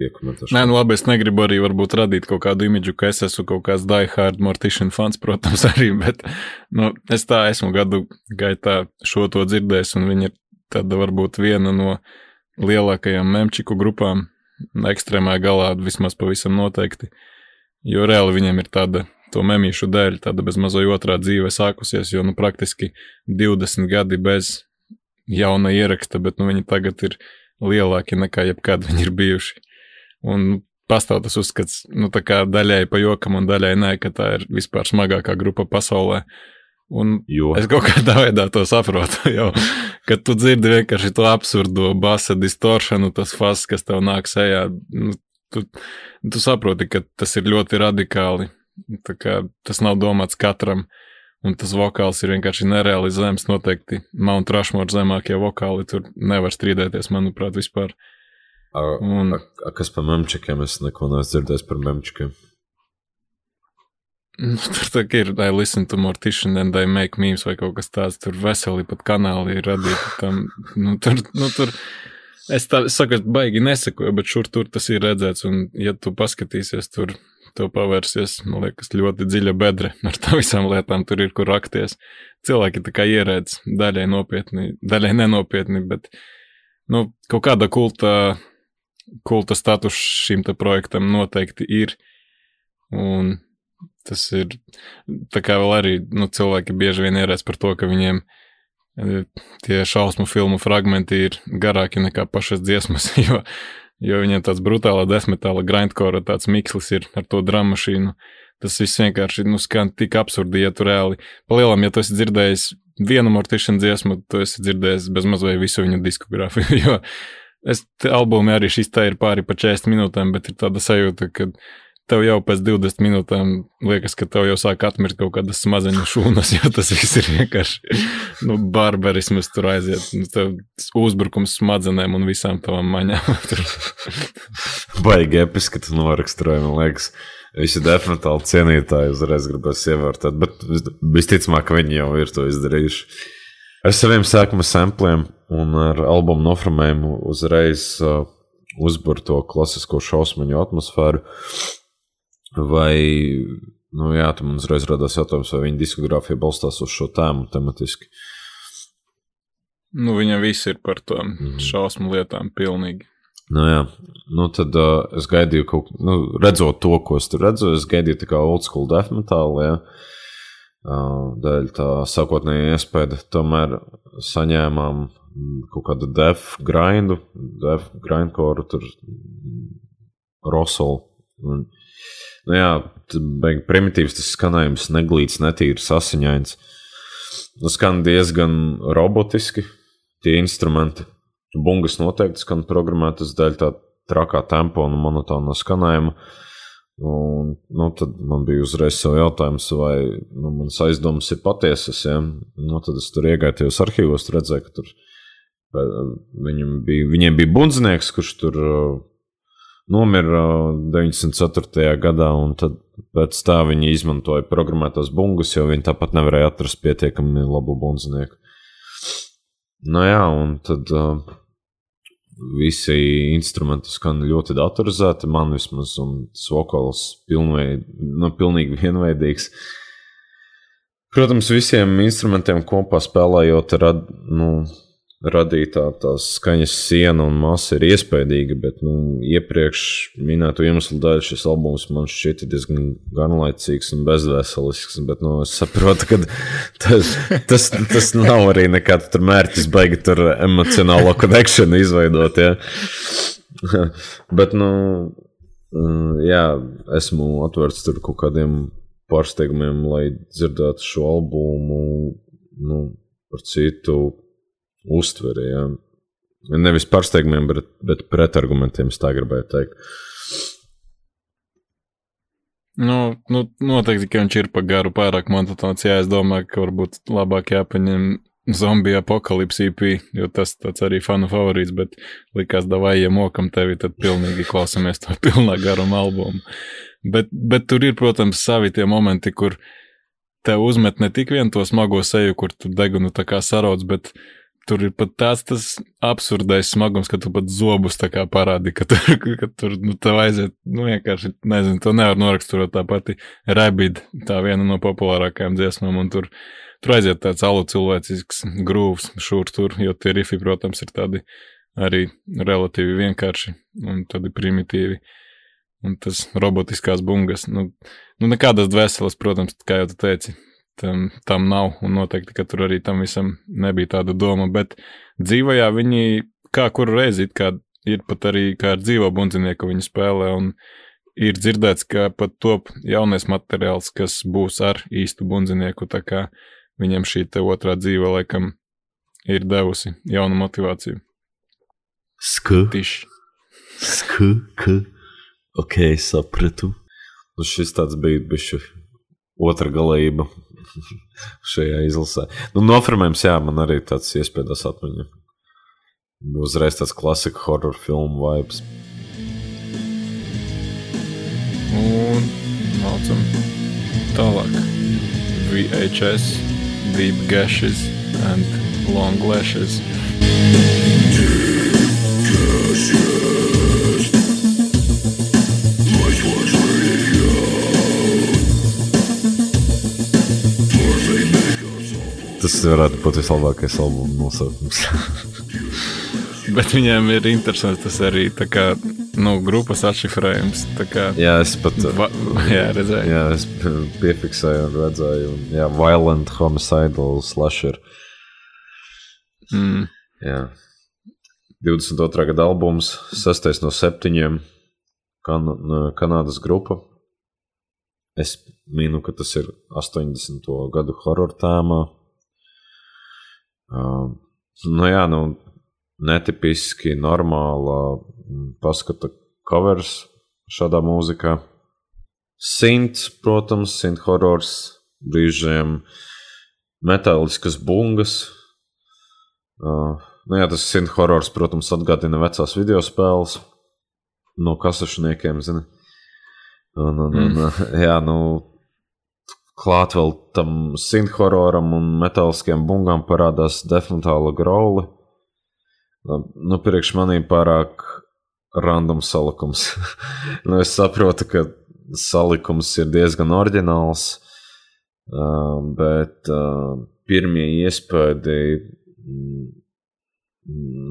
piekomentēšu. Nē, nu labi, es negribu arī varbūt radīt kaut kādu imidžu, ka es esmu kaut kāds diehard Mortician fans, protams, arī, bet nu, es tā esmu gadu gaitā šo to dzirdējis, un viņa ir tāda varbūt viena no lielākajām memčiku grupām, ekstrēmā galā vismaz pavisam noteikti, jo reāli viņiem ir tāda to memīšu dēļ, tāda bez mazo otrā dzīve sākusies, jo nu praktiski 20 gadi bez jauna ieraksta, bet nu viņi tagad ir lielāki nekā jebkad viņi ir bijuši. Un pastāv tas uzskats, nu, tā kā daļai pa jokam un daļai nē, ka tā ir vispār smagākā grupa pasaulē. Un Jo. es kaut kādā veidā to saprotu. Jau, kad tu dzirdi vienkārši to absurdo basa distoršanu, tas fas, kas tev nāk sejā, nu, tu, tu saproti, ka tas ir ļoti radikāli. Tas nav domāts katram, un tas vokāls ir vienkārši nereāli zems. Noteikti Mount Rushmore zemākie vokāli tur nevar strīdēties, manuprāt, vispār. A, Un, a, a kas par memčikiem? Es neko neesmu dzirdējis par memčikiem. Nu, tur tā ir, I listen to Mortician and I make memes vai kaut kas tāds. Tur veseli pat kanāli ir radīti tam. Nu, tur, nu, tur, es tā es saku, es baigi nesakoju, bet šur tur tas ir redzēts. Un, ja tu paskatīsies, tur tev pavērsies, man liekas, ļoti dziļa bedre ar tā visām lietām. Tur ir, kur rakties. Cilvēki tā kā ierēdz daļai nopietni, daļai nenopietni, bet, nu, kaut kāda kulta, kulta status šim te projektam noteikti ir. Un tas ir tā kā vēl arī nu, cilvēki bieži vien ierēdz par to, ka viņiem e, tie šausmu filmu fragmenti ir garāki nekā pašas dziesmas, jo, jo viņiem tāds brutāla desmitāla grindcore, tāds mikslis ir ar to dramašīnu. Tas viss vienkārši nu, skan tik absurdi, ja tu reāli palielam, ja tu esi dzirdējis vienu mortišanu dziesmu, tu esi dzirdējis bez mazliet visu viņu diskogrāfiju, jo es te albumi arī šis tā ir pāri pa 40 minūtēm, bet ir tāda sajūta, ka tev jau pēc 20 minūtēm liekas, ka tev jau sāk atmirt kaut kādas smadzeņu šūnas, jo tas viss ir vienkārši nu, barbarisms tur aiziet. Nu, uzbrukums smadzenēm un visām tavām maņām. Baigi episki, ka tu noraksturoji, man liekas. Visi definitīvi cienītāji uzreiz gribēs ievērtēt, bet vis- visticamāk, viņi jau ir to izdarījuši. Ar saviem sākuma sampliem un ar albumu noframējumu uzreiz uh, uzbur to klasisko šausmu atmosfēru. Vai, nu jā, tam man uzreiz radās jautājums, vai viņa diskogrāfija balstās uz šo tēmu tematiski. Nu, viņam viss ir par to šausmu lietām pilnīgi. Nu, jā, nu tad uh, es gaidīju kaut nu, redzot to, ko es tur redzu, es gaidīju tā kā old school death metal, jā. Uh, dēļ tā sākotnēja iespēja, tomēr saņēmām mm, kaut kādu death grindu, death grindcore, tur mm, rosolu. Un, nu, jā, primitīvs tas skanējums, neglīts, netīrs, asiņains. Nu, skan diezgan robotiski tie instrumenti. Bungas noteikti skan programmētas dēļ tā trakā tempa un monotona skanējuma. Un, nu, tad man bija uzreiz jautājums, vai nu, manas aizdomas ir patiesas. Ja? Nu, tad es tur iegāju tajos arhīvos, redzēju, ka tur eh, viņam bija, viņiem bija bundzinieks, kurš tur uh, nomira uh, 94. gadā, un tad pēc tā viņi izmantoja programmētās bungas, jo viņi tāpat nevarēja atrast pietiekami labu bundzinieku. Nu jā, un tad uh, visi instrumenti skan ļoti datorizēti, man vismaz, un tas vokāls pilnveid, nu, pilnīgi vienveidīgs. Protams, visiem instrumentiem kopā spēlējot, rad, nu, radītā tās skaņas siena un masa ir iespaidīga, bet nu, iepriekš minēto iemeslu dēļ šis albums man šķita diezgan garlaicīgs un bezvēselisks. Bet nu, es saprotu, ka tas, tas, tas nav arī nekāds mērķis, baigi tur emocionālo konekšanu izveidot. Ja? bet, nu, mm, jā, esmu atvērts tur kaut kādiem pārsteigumiem, lai dzirdētu šo albumu nu, par citu uztveri. Ja. Nevis pārsteigumiem, bet, bet pretargumentiem, es tā gribēju teikt. Nu, nu, noteikti, ka viņš ir par garu, pārāk monotons. Jā, es domāju, ka varbūt labāk jāpaņem zombiju apakalipsi IP, jo tas arī fanu favorīts, bet likās, davai, ja mokam tevi, tad pilnīgi klausamies to pilnā garuma albumu. Bet, bet tur ir, protams, savi tie momenti, kur tev uzmet ne tik vien to smago seju, kur tu degunu tā kā sarauc, bet tur ir pat tāds tas absurdais smagums, ka tu pat zobus tā kā parādi, ka tur, ka tur nu, tev aiziet, nu vienkārši, nezinu, to nevar noraksturot tā pati Rabid, tā viena no populārākajām dziesmām, un tur, tur aiziet tāds alu cilvēcisks grūvs šur tur, jo tie rifi, protams, ir tādi arī relatīvi vienkārši un tādi primitīvi. Un tas robotiskās bungas, nu, nu nekādas dvēseles, protams, kā jau tu teici, tam, tam nav, un noteikti, ka tur arī tam visam nebija tāda doma, bet dzīvajā viņi kā kuru reizi, it kā ir pat arī kā ar dzīvo bundzinieku viņi spēlē, un ir dzirdēts, ka pat top jaunais materiāls, kas būs ar īstu bundzinieku, tā kā viņam šī te otrā dzīve laikam ir devusi jaunu motivāciju. Sku, Tiši. sku, ku. Ok, sapratu. Nu, šis tāds bija bišķi otra galība šajā izlasē. Nu, nofirmējums, jā, man arī tāds iespējas atmiņa. Uzreiz tāds klasika horror filmu vibes. Un mācam tālāk. VHS, Deep Gashes and Long Lashes. Tas varētu būt vislabākais albuma nosaukums. Bet viņiem ir interesants tas arī kā, nu, grupas atšifrējums. Kā, jā, es pat. va, jā, redzēju. Jā, es piefiksēju un redzēju. Un, jā, Violent Homicidal Slasher. Mm, Jā. 22. gada albums, 6. no 7. Kan Kanādas grupa. Es minu, ka tas ir 80. gadu horror tēmā. Uh, nu, jā, nu, netipiski, normāla mm, paskata covers šādā mūzikā. Sints, protams, sint horrors, brīžiem metāliskas bungas. Uh, nu jā, tas sint horrors, protams, atgādina vecās video spēles no kasašniekiem, zini. Un, un, un, jā, nu, klāt vēl tam sint hororam un metāliskiem bungām parādās definitāla grauli. Nu, priekš manī pārāk random salikums. nu, es saprotu, ka salikums ir diezgan oriģināls, uh, bet uh, pirmie iespēdi mm,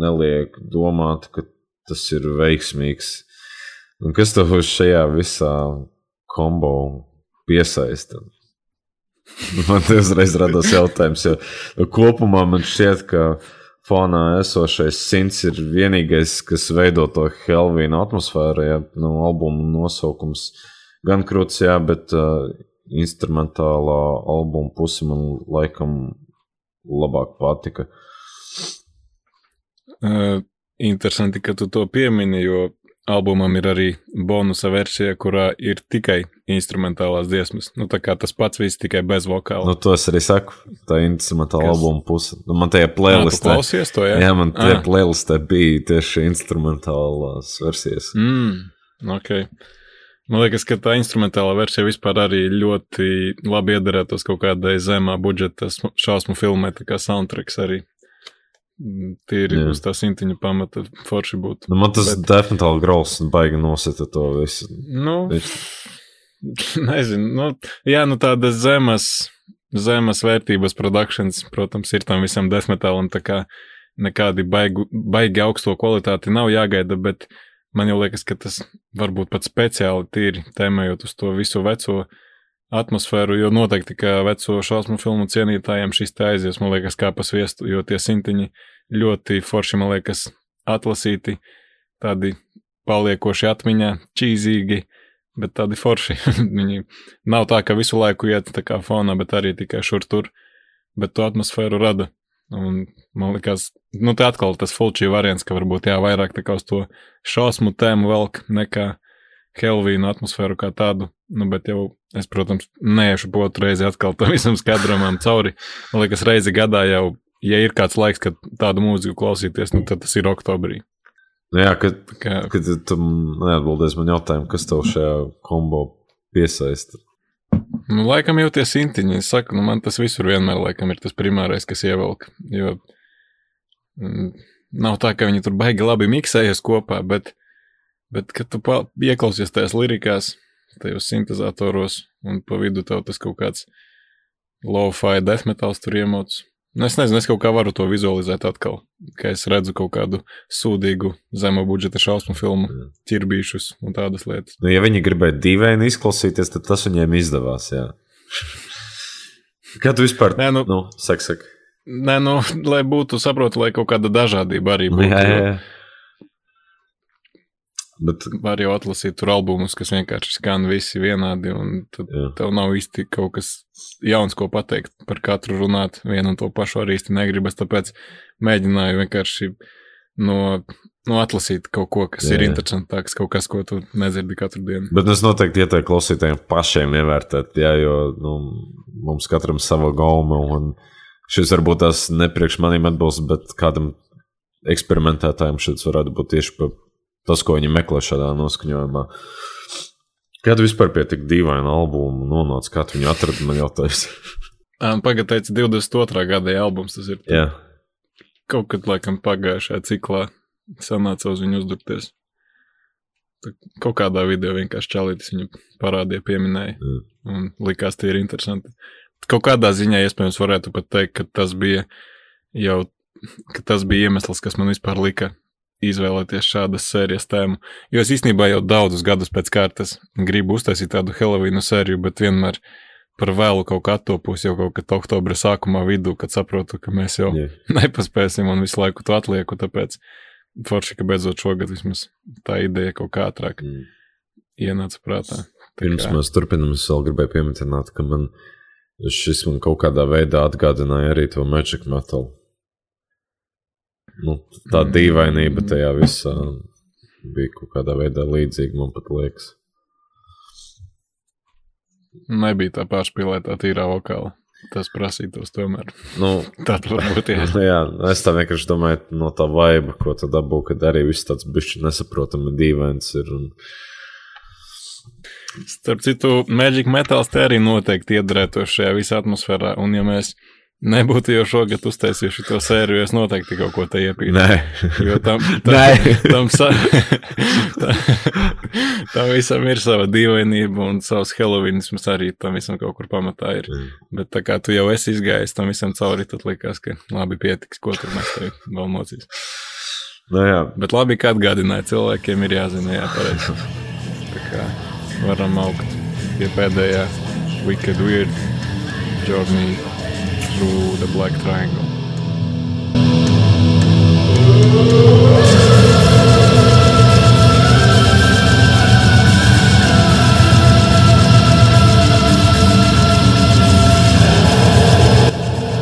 neliek domāt, ka tas ir veiksmīgs. Un kas tev šajā visā kombo piesaista? Man te uzreiz radās jautājums, jo nu, kopumā man šķiet, ka fonā esošais simts ir vienīgais, kas veido to Helvīnu atmosfēru. Ja, nu, albuma nosaukums gan krūts, jā, bet uh, instrumentālā albuma puse man laikam labāk patika. Uh, interesanti, ka tu to piemini, jo albumam ir arī bonusa versija, kurā ir tikai instrumentālās dziesmas. Nu, tā kā tas pats viss tikai bez vokāla. Nu, to es arī saku. Tā ir instrumentāla Kas? albuma puse. Nu, man tajā playlistē, klausies to, jā? jā, man tajā Ah. playlistē bija tieši instrumentālās versijas. Mm, ok. Man liekas, ka tā instrumentālā versija vispār arī ļoti labi iedarētos kaut kādai zemā budžeta sm- šausmu filmai, tā kā soundtracks arī. Mm, Tīri Jā. uz tā simtiņu pamata forši būtu. Nu, man tas Bet- definitīvi grauls un baigi nosita to visu. Nu, Viņš- nezinu, nu, jā, nu tādas zemes, zemes vērtības produkcijas, protams, ir tam visam desmitālam, tā kā nekādi baigu, baigi augsto kvalitāti nav jāgaida, bet man jau liekas, ka tas varbūt pat speciāli tīri tēmējot uz to visu veco atmosfēru, jo noteikti, ka veco šausmu filmu cienītājiem šis te aizies, man liekas, kā pa sviestu, jo tie sintiņi ļoti forši, man liekas, atlasīti, tādi paliekoši atmiņā, čīzīgi, bet tādi forši. Viņi nav tā, ka visu laiku iet tā kā fonā, bet arī tikai šur tur, bet to atmosfēru rada. Un man liekas, nu tā atkal tas fulčī variants, ka varbūt jā, vairāk tā kā uz to šausmu tēmu velk nekā Helvīnu atmosfēru kā tādu. Nu, bet jau es, protams, neiešu otru reizi atkal tam visam skadramam cauri. Man liekas, reizi gadā jau, ja ir kāds laiks, kad tādu mūziku klausīties, nu tad tas ir oktobrī. Nu, jā, kad, Kā, kad tu neatbildēsi man jautājumu, kas tev šajā kombo piesaista. Nu, laikam jau tie sintiņi, es saku, nu, man tas visur vienmēr laikam ir tas primārais, kas ievelk. Jo mm, nav tā, ka viņi tur baigi labi miksējas kopā, bet, bet kad tu ieklausies tajās lirikās, tajos sintezatoros, un pa vidu tev tas kaut kāds low-fi death metals tur iemots. Nu, es nezinu, es kaut kā varu to vizualizēt atkal, ka es redzu kaut kādu sūdīgu, zema budžeta šausmu filmu, ķirbīšus un tādas lietas. Nu, ja viņi gribēja dīvaini izklausīties, tad tas viņiem izdevās. Jā. Kā tu vispār? Nē, nu- nu saka, saka. Nē, nu, lai būtu, saprotu, lai kaut kāda dažādība arī Nu, būtu. jā, jā, jā. Bet, var jau atlasīt tur albumus, kas vienkārši skan visi vienādi, un tad Jā. tev nav īsti kaut kas jauns, ko pateikt. Par katru runāt vienu un to pašu arī īsti negribas, tāpēc mēģināju vienkārši no, no atlasīt kaut ko, kas Jā, ir jā. interesantāks, kaut kas, ko tu nedzirdi katru dienu. bet es noteikti ieteiktu klausītājiem pašiem ievērtēt, jā, jo nu, mums katram sava gauma, un šis varbūt tās nepriekš maniem atbilst, bet kādam eksperimentētājiem šis varētu būt tieši pa tas, ko viņi meklē šādā noskaņojumā. Kad vispār pie tik dīvaina albuma nonāca, kā viņu atradi, man jautājums. Pagaidā teica, 22. gada albums tas ir. jā, Kaut kad, laikam, pagājušajā ciklā sanāca uz viņu uzdurties. Kaut kādā video vienkārši čalītis viņu parādīja, pieminēja. Mm. Un likās, tie ir interesanti. Kaut kādā ziņā, iespējams, varētu pat teikt, ka tas bija jau, ka tas bija iemesls, kas man vispār lika izvēlēties šādas sērijas tēmu. Jo es īstenībā jau daudzus gadus pēc kārtas gribu uztaisīt tādu Helovīnu sēriju, bet vienmēr par vēlu kaut kā attopos jau kaut kad oktobra sākumā vidū, kad saprotu, ka mēs jau jā. nepaspēsim un visu laiku to atlieku, tāpēc forši, ka beidzot šogad vismaz tā ideja kaut kā ātrāk Mm. ienāca prātā. Tā Pirms kā- mēs turpinām, es vēl gribēju pieminēt, ka man šis man kaut kādā veidā atgādināja arī to Magic Metal. Nu, tā Mm. dīvainība tajā visā bija kaut kādā veidā līdzīga, man pat liekas. Nebija tā pārspīlētā tīrā vokāla. Tas prasītos tomēr. Nu, Tāda varbūt ir. jā, es tā vienkārši domāju no tā vaiba, ko tu dabū, kad arī viss tāds bišķi nesaprotami dīvains ir. Un... Starp citu, Magic Metals te arī noteikti iedarētos šajā visā atmosfērā. Un ja mēs nebūtu jau šogad uztaisījuši to sēriju, es noteikti kaut ko te iepītu. Nē, Jo tam, tam, Nē. tam, sa, tam, tam visam ir sava dīvainība un savs Helovīnisms arī tam visam kaut kur pamatā ir. Bet tā kā tu jau esi izgājis tam visam cauri, tad likās, ka labi pietiks, ko tur mēs te vēl mocīs. nu, jā. Bet labi, ka atgādināja cilvēkiem, ir jāzina, jā, pareizi. Tā kā varam augt pie pēdējā Wicked Weird Journey through the Black Triangle.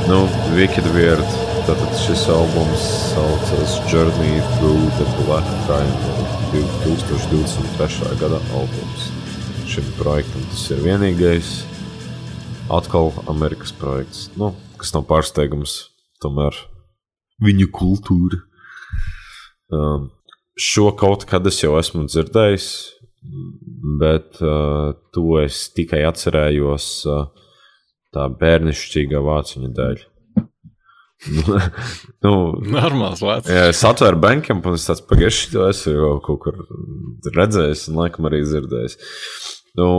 Nu, Wicked Weird. Tātad šis albums saucas Journey Through the Black Triangle. 2023. gada albums. Šim projektam tas ir vienīgais. Atkal Amerikas projekts. Nu, kas nav pārsteigums, tomēr viņu kultūra. Um, šo kaut kad es jau esmu dzirdējis, bet uh, to es tikai atcerējos uh, tā bērnišķīgā vāciņa dēļ. nu, Normāls vārds. jā, es atvēru bankiem, un es tāds pagaiši to esmu jau kaut kur redzējis, un laikam arī dzirdējis. Nu,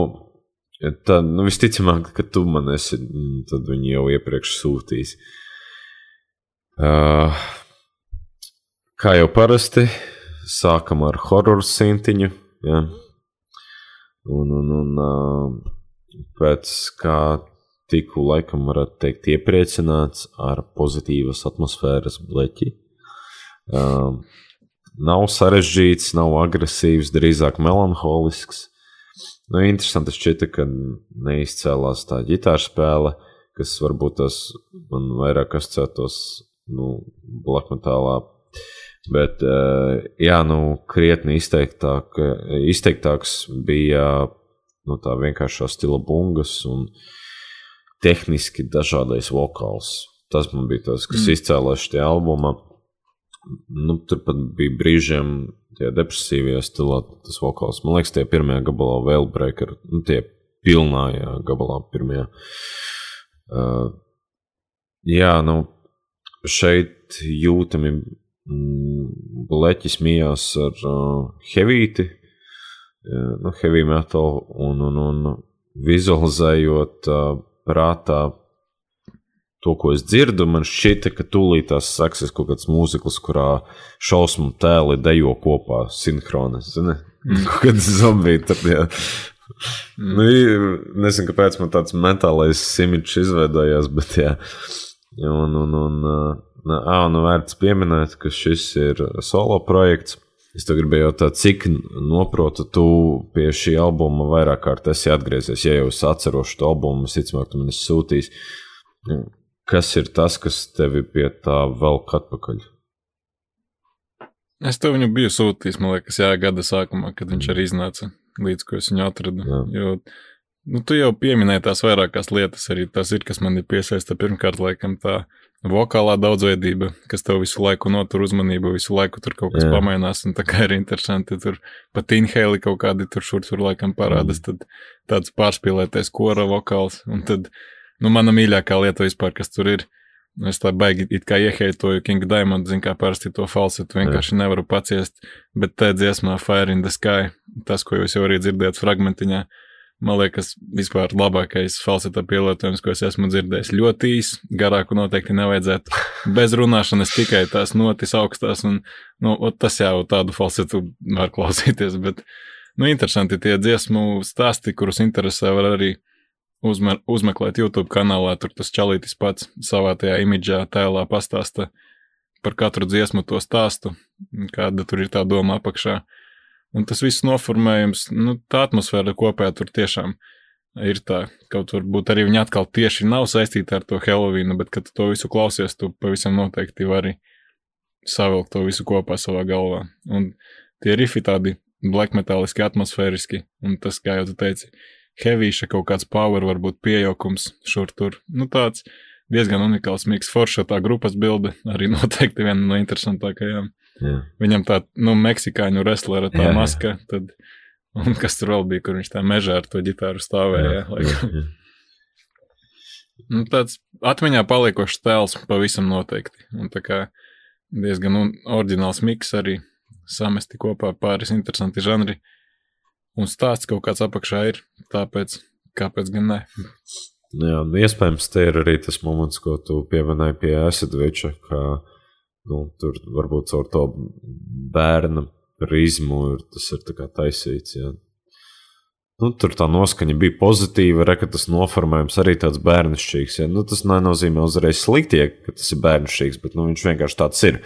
tad, nu, visticamāk, ka tu man esi, mm, tad viņi jau iepriekš sūtīs. Uh, kā jau parasti, sākam ar horror sintiņu. Ja? Un, un, un uh, pēc kā tiku, laikam, varētu teikt, iepriecināts ar pozitīvas atmosfēras bleķi. Uh, nav sarežģīts, nav agresīvs, drīzāk melanholisks. Nu, interesanti šķita, ka neizcēlās tā ģitāra spēle, kas varbūt tas man vairāk asociētos nu, blakmetālā. Bet, eh, jā, nu, krietni izteiktāk, izteiktāks bija nu, tā vienkāršā stila bungas un tehniski dažādais vokāls. Tas man bija tas, kas mm. izcēlās šajā albumā. Nu, tur pat bija brīžiem tie depresīvie stilā, tas vokāls. Man liekas, tie pirmajā gabalā vēl breaker, nu, tie pilnājā gabalā pirmajā. Uh, jā, nu, šeit jūtami mm, bleķis mījās ar uh, heavīti, uh, nu, heavy metal un, un, un vizualizējot uh, prātā to, ko es dzirdu, man šķita, ka tūlīt tās sāksies kaut kāds mūzikls, kurā šausmu tēli dejo kopā, sinhroni. Zini? Mm. Kaut kāds zombiji tur. Jā. Mm. Nu, nezinu, kāpēc man tāds mentālais simts izveidojās, bet jā. Un, un, un, uh, ā, nu vērts pieminēt, ka šis ir solo projekts. Es tev gribēju jautāt, cik noprotu tu pie šī albuma vairāk kārt esi atgriezies. Ja jau es atceros to albumu, visticamāk, tu man esi sūtījis. Kas ir tas, kas tevi pie tā velk atpakaļ? Es tev viņu biju sūtījis, man liekas, jā, gada sākumā, kad viņš arī iznāca, līdz ko es viņu atradu. Jā. Jo, nu, tu jau pieminēji tās vairākās lietas, arī tas ir, kas man ir piesaista. Pirmkārt, laikam, tā vokālā daudzveidība, kas tev visu laiku notur uzmanību, visu laiku tur kaut kas Jā. pamainās, un tā kā ir interesanti, tur pat inhēli kaut kādi tur šur tur laikam parādās, tad tāds pārspīlētais kora vokāls, un tad, nu, mana mīļākā lieta vispār, kas tur ir, nu, es tā baigi it kā ieheitoju King Diamond, zin kā parasti to falsetu vienkārši nevaru paciest, bet tā dziesmā Fire in the Sky, tas, ko jūs jau arī dzirdējat fragmentiņā, man liekas, vispār labākais falseta pielietojums, ko es esmu dzirdējis. Ļoti īs, garāku noteikti nevajadzētu. Bez runāšanas tikai tās notis augstās, un nu, tas jau tādu falsetu var klausīties, bet, nu, interesanti tie dziesmu stāsti, kurus interesē, var arī uzme, uzmeklēt YouTube kanālā, tur tas čalītis pats savā tajā imidžā, tēlā pastāsta par katru dziesmu to stāstu, kāda tur ir tā doma apakšā. Un tas viss noformējums, nu, tā atmosfēra kopējā tur tiešām ir tā. Kaut varbūt arī viņa atkal tieši nav saistīta ar to Helovīnu, bet, kad to visu klausies, tu pavisam noteikti vari savilkt to visu kopā savā galvā. Un tie rifi tādi black metāliski, atmosfēriski, un tas, kā jau tu teici, heavīša kaut kāds power, varbūt piejaukums šur tur. Nu, tāds diezgan unikāls miks forša tā grupas bilde, arī noteikti viena no interesantākajām. Jā. Viņam tā, nu, meksikāņu wrestlera tā Jā, jā. maska, tad, un kas tur vēl bija, kur viņš tā mežā ar to ģitāru stāvēja. Jā, jā, nu, tāds atmiņā paliekošs tēls pavisam noteikti. Un tā kā diezgan oriģināls miks arī samesti kopā pāris interesanti žanri. Un stāsts kaut kāds apakšā ir, tāpēc kāpēc gan ne? Jā, nu, iespējams, te ir arī tas moments, ko tu pieminēji pie Asadviča, ka nu, tur varbūt caur to bērna prizmu ir, tas ir taisīts. Jā. Nu, tur tā noskaņa bija pozitīva, ka tas noformējums arī tāds bērnišķīgs. Ja? Nu, tas nenozīmē uzreiz slikti, ja, ka tas ir bērnišķīgs, bet nu, viņš vienkārši tāds ir.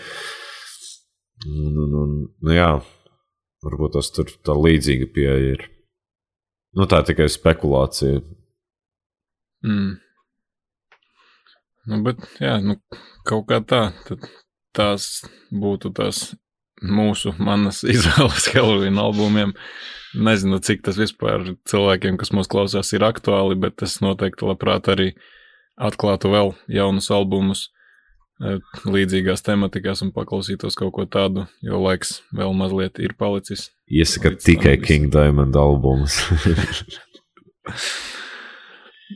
Un, un, nu, jā, varbūt tas tur tā līdzīga pieeja ir. Nu, tā ir tikai spekulācija. Mm. Nu, bet, jā, nu, kaut kā tā, tad tās būtu tās mūsu, manas izvēles Halloween albumiem. Nezinu, cik tas vispār cilvēkiem, kas mūs klausās, ir aktuāli, bet es noteikti labprāt arī atklātu vēl jaunus albumus līdzīgās tematikās un paklausītos kaut ko tādu, jo laiks vēl mazliet ir palicis. Tam tikai viss. King Diamond albumus.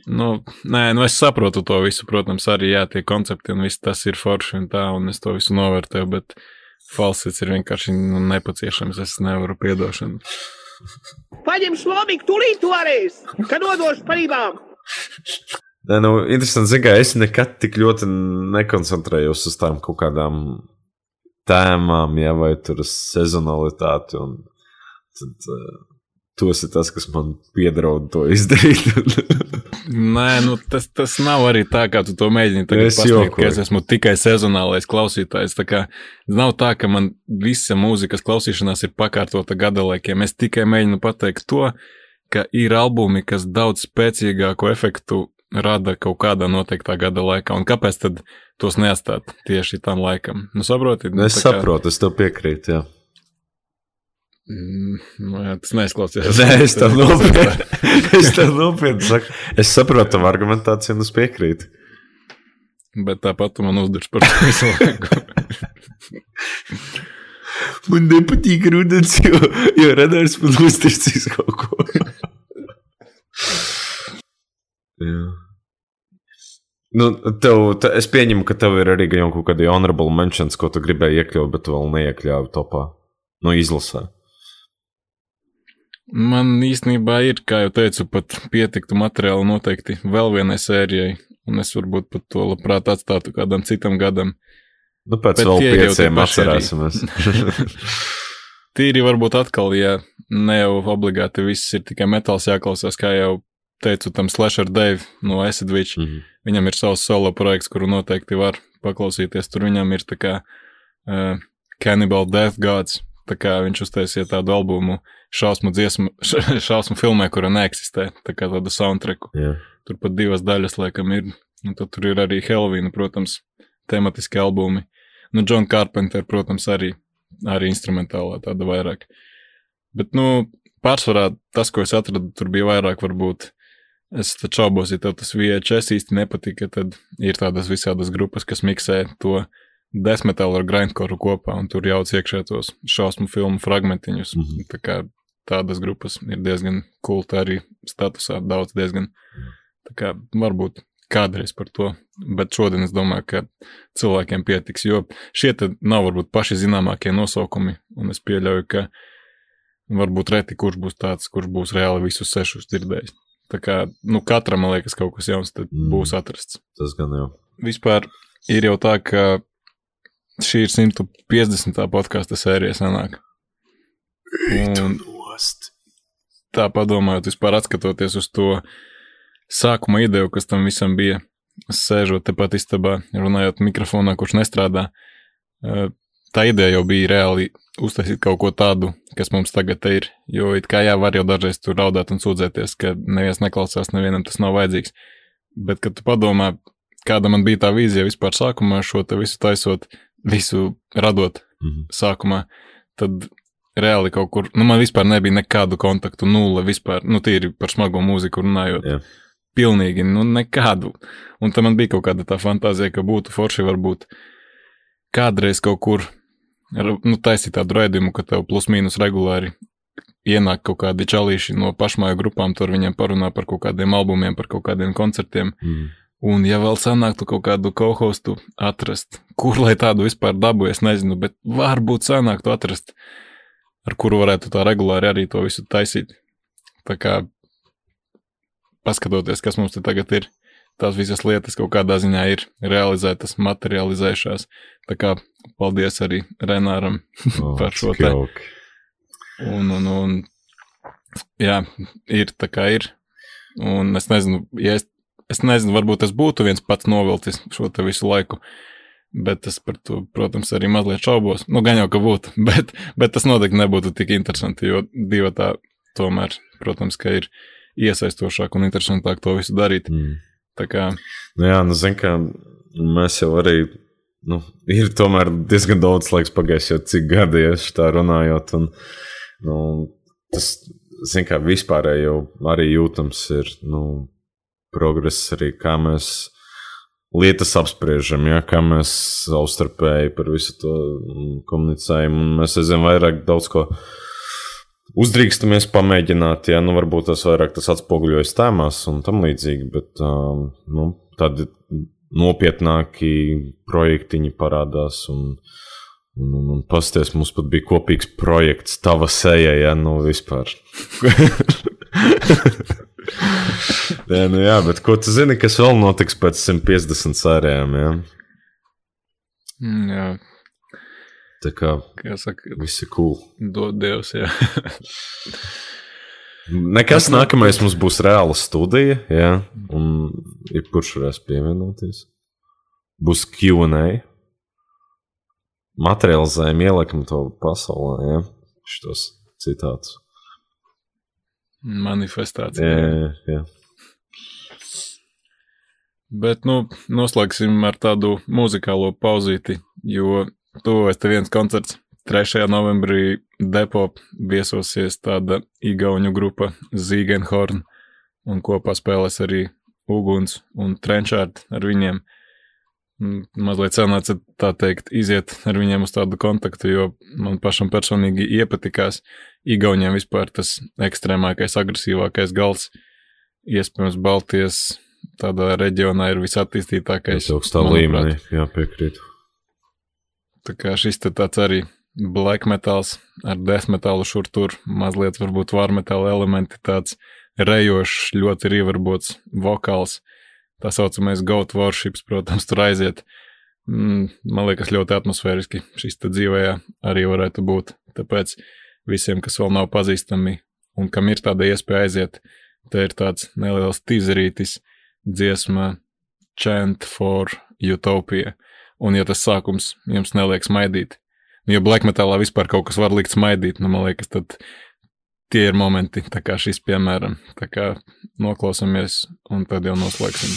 Nu, nē, nu es saprotu to visu, protams, arī jā, tie koncepti un viss tas ir forši un tā, un es to visu novērtēju, bet falsits ir vienkārši nu, nepaciešams, es nevaru piedošanu. Paņem slomīgi, tūlīt to varēs, kad nodošu parībām. Nē, nu, interesanti, ka es nekad tik ļoti nekoncentrējos uz tām kaut kādām tēmām, ja, vai tur sezonalitāti. Un tad, uh, tu esi tas, kas man piedraud to izdarīt. Nē, nu, tas, tas nav arī tā, kā tu to mēģini Es pasniegt, es esmu tikai sezonālais klausītājs. Tā kā nav tā, ka man visa mūzikas klausīšanās ir pakārtota gada laikiem. Es tikai mēģinu pateikt to, ka ir albumi, kas daudz spēcīgāku efektu rada kaut kādā noteiktā gada laikā. Un kāpēc tad tos neatstāt tieši tam laikam? Nu, saprotiet? Nu, es kā- saprotu, es tev piekrītu. Jā. Mm, nu, jā, tas neizklausījās. Nē, es tev nopietni es tev nopietni saku. Es saprotu tavu argumentāciju un es piekrītu. Bet tāpat man uzdurš par to visu laiku. Man nepatīk rudens, jo, jo radars man uzticīs kaut ko. Jā. Nu, tev, te, es pieņemu, ka tev ir arī jau kaut kādi honorable mentions, ko tu gribēji iekļaut, bet tu vēl neiekļāvi topā. Nu, izlasē. Man īstenībā ir, kā jau teicu, pat pietiktu materiālu noteikti vēl vienai sērijai, un es varbūt pat to labprāt atstātu kādam citam gadam. Nu, pēc Bet vēl pieciem atcerēsimies. Tīri varbūt atkal, ja ne jau obligāti viss ir tikai metāls jāklausās, kā jau teicu tam Slasher Dave no Acidwitch. Mhm. Viņam ir savs solo projekts, kuru noteikti var paklausīties. Tur viņam ir tā kā uh, Cannibal Death Gods, Tā kā viņš uztaisīja tādu albumu šausmu dziesmu, šausmu filmē, kura neeksistē, tā kā tādu soundtracku. Jā. Tur pat divas daļas, laikam, ir. Un tad tur ir arī Halloween, protams, tematiski albumi. Nu, John Carpenter, protams, arī, arī instrumentālā tāda vairāk. Bet, nu, pārsvarā tas, ko es atradu, tur bija vairāk varbūt. Es šaubos, ja tev tas VHS īsti nepatika, tad ir tādas visādas grupas, kas miksē to desmetalu ar grindkoru kopā, un tur jauc iekšā tos šausmu filmu fragmentiņus. Mm. -hmm. Tā kā tādas grupas ir diezgan kulta arī statusā, daudz diezgan. Tā kā varbūt kādreiz par to, bet šodien es domāju, ka cilvēkiem pietiks, jo šie te nav varbūt paši zināmākie nosaukumi, un es pieļauju, ka varbūt reti kurš būs tāds, kurš būs reāli visus sešus dzirdējis. Tā kā, nu, katram, liekas, kaut kas jauns Mm. būs atrasts. Tas gan jau. Vispār ir jau tā, ka šī ir 150. podkāstu sērija sanāk. Un tā padomājot, vispār atskatoties uz to sākuma ideju, kas tam visam bija, sēžot tepat istabā, runājot mikrofonā, kurš nestrādā. Tā ideja jau bija reāli uztaisīt kaut ko tādu, kas mums tagad ir. Jo it kā jā, var jau dažreiz tur raudāt un sūdzēties, ka neviens neklausās, nevienam tas nav vajadzīgs. Bet, kad tu padomā, kāda man bija tā vīzija vispār sākumā, šo te visu taisot, visu radot Mhm. sākumā, tad reāli kaut kur, nu man vispār nebija nekādu kontaktu, nulle vispār, nu tīri par smago mūziku runājot. Jā. Pilnīgi, nu nekādu. Un tam man bija kaut kāda tā fantāzija, ka būtu forši varbūt kādreiz kaut kur, nu taisīt tādu raidījumu, ka tev plus mīnus regulāri ienāk kaut kādi čalīši no pašmāju grupām, tur viņiem parunā par kaut kādiem albumiem, par kaut kādiem koncertiem. Mhm. Un, ja vēl sanāktu kaut kādu co-hostu atrast, kur lai tādu vispār dabūju, es nezinu, bet varbūt sanāktu atrast, ar kuru varētu tā regulāri arī to visu taisīt. Tā kā paskatoties, kas mums te tagad ir, tās visas lietas kaut kādā ziņā ir realizētas, materializējušās. Tā kā paldies arī Renāram O, par šo te. Un, un, un jā, ir tā kā ir. Un es nezinu, ja es, es nezinu, varbūt es būtu viens pats novilcis šo te visu laiku, bet es par to, protams, arī mazliet šaubos. Nu, gan jau, ka būtu, bet, bet tas noteikti nebūtu tik interesanti, jo divi tā tomēr, protams, ka ir iesaistošāk un interesantāk to visu darīt. Mhm. Tā kā, Nu, jā, nu, zin, kā mēs jau arī. Nu, ir tomēr diezgan daudz laiks pagājis, jau cik gadi ja tā runājot. Un, nu, tas, zin, kā vispārēji jau arī jūtams ir nu, progress arī, kā mēs lietas apspriežam, ja, kā mēs savstarpēji par visu to mm, komunicējam. Un mēs aizvien vairāk daudz ko uzdrīkstamies pamēģināt, ja nu, varbūt tas vairāk tas atspoguļojas tēmās un tam līdzīgi, bet um, nu, tādi nopietnāki projektiņi parādās. Un, un, un, un pasties, mums pat bija kopīgs projekts, tava seja, ja nu vispār. jā, nu jā, bet ko tu zini, kas vēl notiks pēc 150 sērijām? Ja? mm, jā, Tā kā kā saka, viss ir cool. dod Dievs, jā. Nekas nākamais mums būs reāla studija, ja? un jebkurš varēs pievienoties. Būs QA. Materializējam, ieliekam to pasaulē, ja? šitos citātus. Manifestācija. Jā, jā, jā. Bet, nu, noslēgsim ar tādu muzikālo pauzīti, jo tuvojas te viens koncerts. 3. novembrī depo viesosies tāda igauņu grupa Zīgenhorn, un kopā spēlēs arī Uguns un Trenčārd ar viņiem. Mazliet sanāca tā teikt, iziet ar viņiem uz tādu kontaktu, jo man pašam personīgi iepatikās Igauniem vispār tas ekstrēmākais, agresīvākais gals. Iespējams, Baltijas tādā reģionā ir visattīstītākais. Tas augstā līmenī, jā, piekrītu. Tā kā šis te tāds arī black metals ar death metalu šur tur, mazliet varbūt var metāla elementi, tāds rejošs, ļoti riverbots vokāls, tā saucamais goat worships, protams, tur aiziet. Mm, man liekas, ļoti atmosfēriski šis te dzīvējā arī varētu būt. Tāpēc visiem, kas vēl nav pazīstami un kam ir tāda iespēja aiziet, te ir tāds neliels tizerītis dziesma Chant for Utopia. Un, ja tas sākums jums neliek smaidīt, Ja black metālā vispār kaut kas var likt smaidīt, nu, man liekas, tad tie ir momenti, tā kā šis, piemēram, tā kā noklausāmies un tad jau noslēgsim.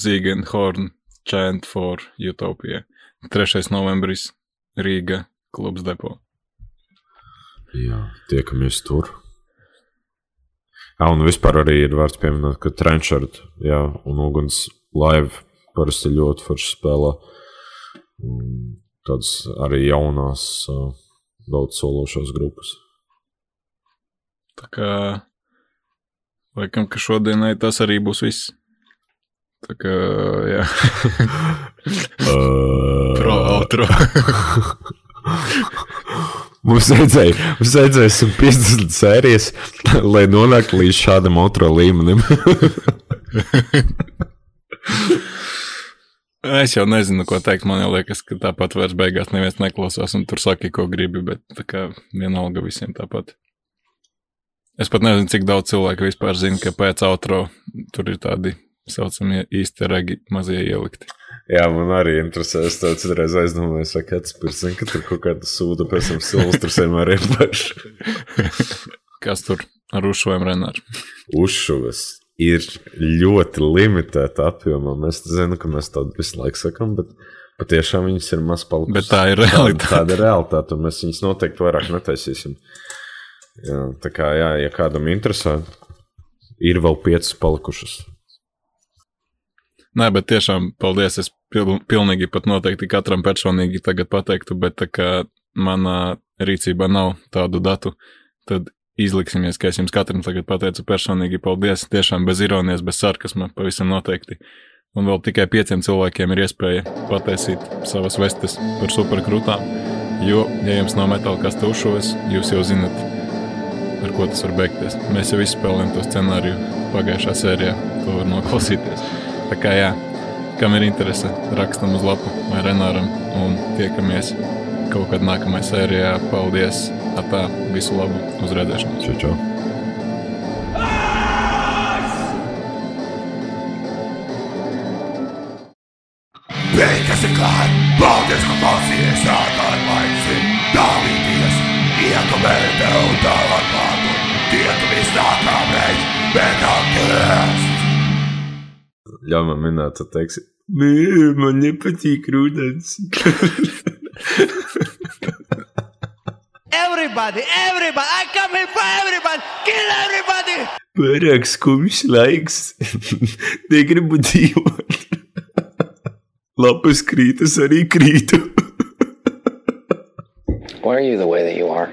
Bija Zīgenhorn Chant for Utopia. 3. novembris Rīga klubs depo. Jā, tiekamies tur. Jā, un vispār arī ir vērts pieminēt, ka Trenčard jā, un Uguns live parasti ļoti forši spēlē. Tādas arī jaunās, daudz sološās grupas. Tā kā, laikam, ka šodienai tas arī būs viss. Tā kā, jā, pro outro. Mums vajadzēja, mums vajadzēja 150 sērijas, lai nonāktu līdz šādam otro līmenim. Es jau nezinu, ko teikt. Man liekas, ka tāpat vairs beigās neviens neklausās, un tur saki, ko gribi, bet tā kā vienalga visiem tāpat. Es pat nezinu, cik daudz cilvēku vispār zina, ka pēc outro tur ir tādi saucamie īsti regi mazie ielikti. Jā, man arī interesē. Es tev citreiz aizdomāju, ka Katspīrs zina, ka tur kaut kāda sūda pēc tam silvestrs vienmēr ir pašs. Kas tur ar Ušojem Renāru? Uzšuvas ir ļoti limitēta apjomā. Mēs zinām, ka mēs tādu visu laiku sakām, bet patiešām viņas ir maz palikušas. Bet tā ir realitāte. Tāda ir realitāte, un mēs viņus noteikti vairāk netaisīsim. Jā, tā kā, jā, ja kādam interesē, ir vēl piecas palikušas. Nē, bet tiešām paldies. Es pil, pilnīgi pat noteikti katram personīgi tagad pateiktu, bet tā kā manā rīcībā nav tādu datu, tad izliksimies, ka es jums katram tagad pateicu personīgi paldies. Tiešām bez ironijas, bez sarkasma, pavisam noteikti. Un vēl tikai pieciem cilvēkiem ir iespēja pataisīt savas vestes par superkrūtām. Jo, ja jums nav metāla kasta uzšovis, jūs jau zinat, ar ko tas var beigties. Mēs jau izspēlējām to scenāriju pagājušā sērijā, to var noklausīties. Tā kā jā, kam ir interese, rakstam uz lapu vai renāram un tiekamies kaut kad nākamajā sērijā. Paldies! Atā, visu labu uz redzēšanos! Čau, čau! Beigas ir klāt, paldies, ka klausījies ārkārtmaisi, dalīties, iekomētē un tālāk pārdu, tiekamies nākamreiz, beigās! Ļauj man minēt, tu teiksi, Mē, man nepatīk rudens. Everybody, everybody, I come here for everybody. Kill everybody. Pārāk skumjš laiks. Negribu dzīvot. Lapas krītas arī krītu. Why are you the way that you are?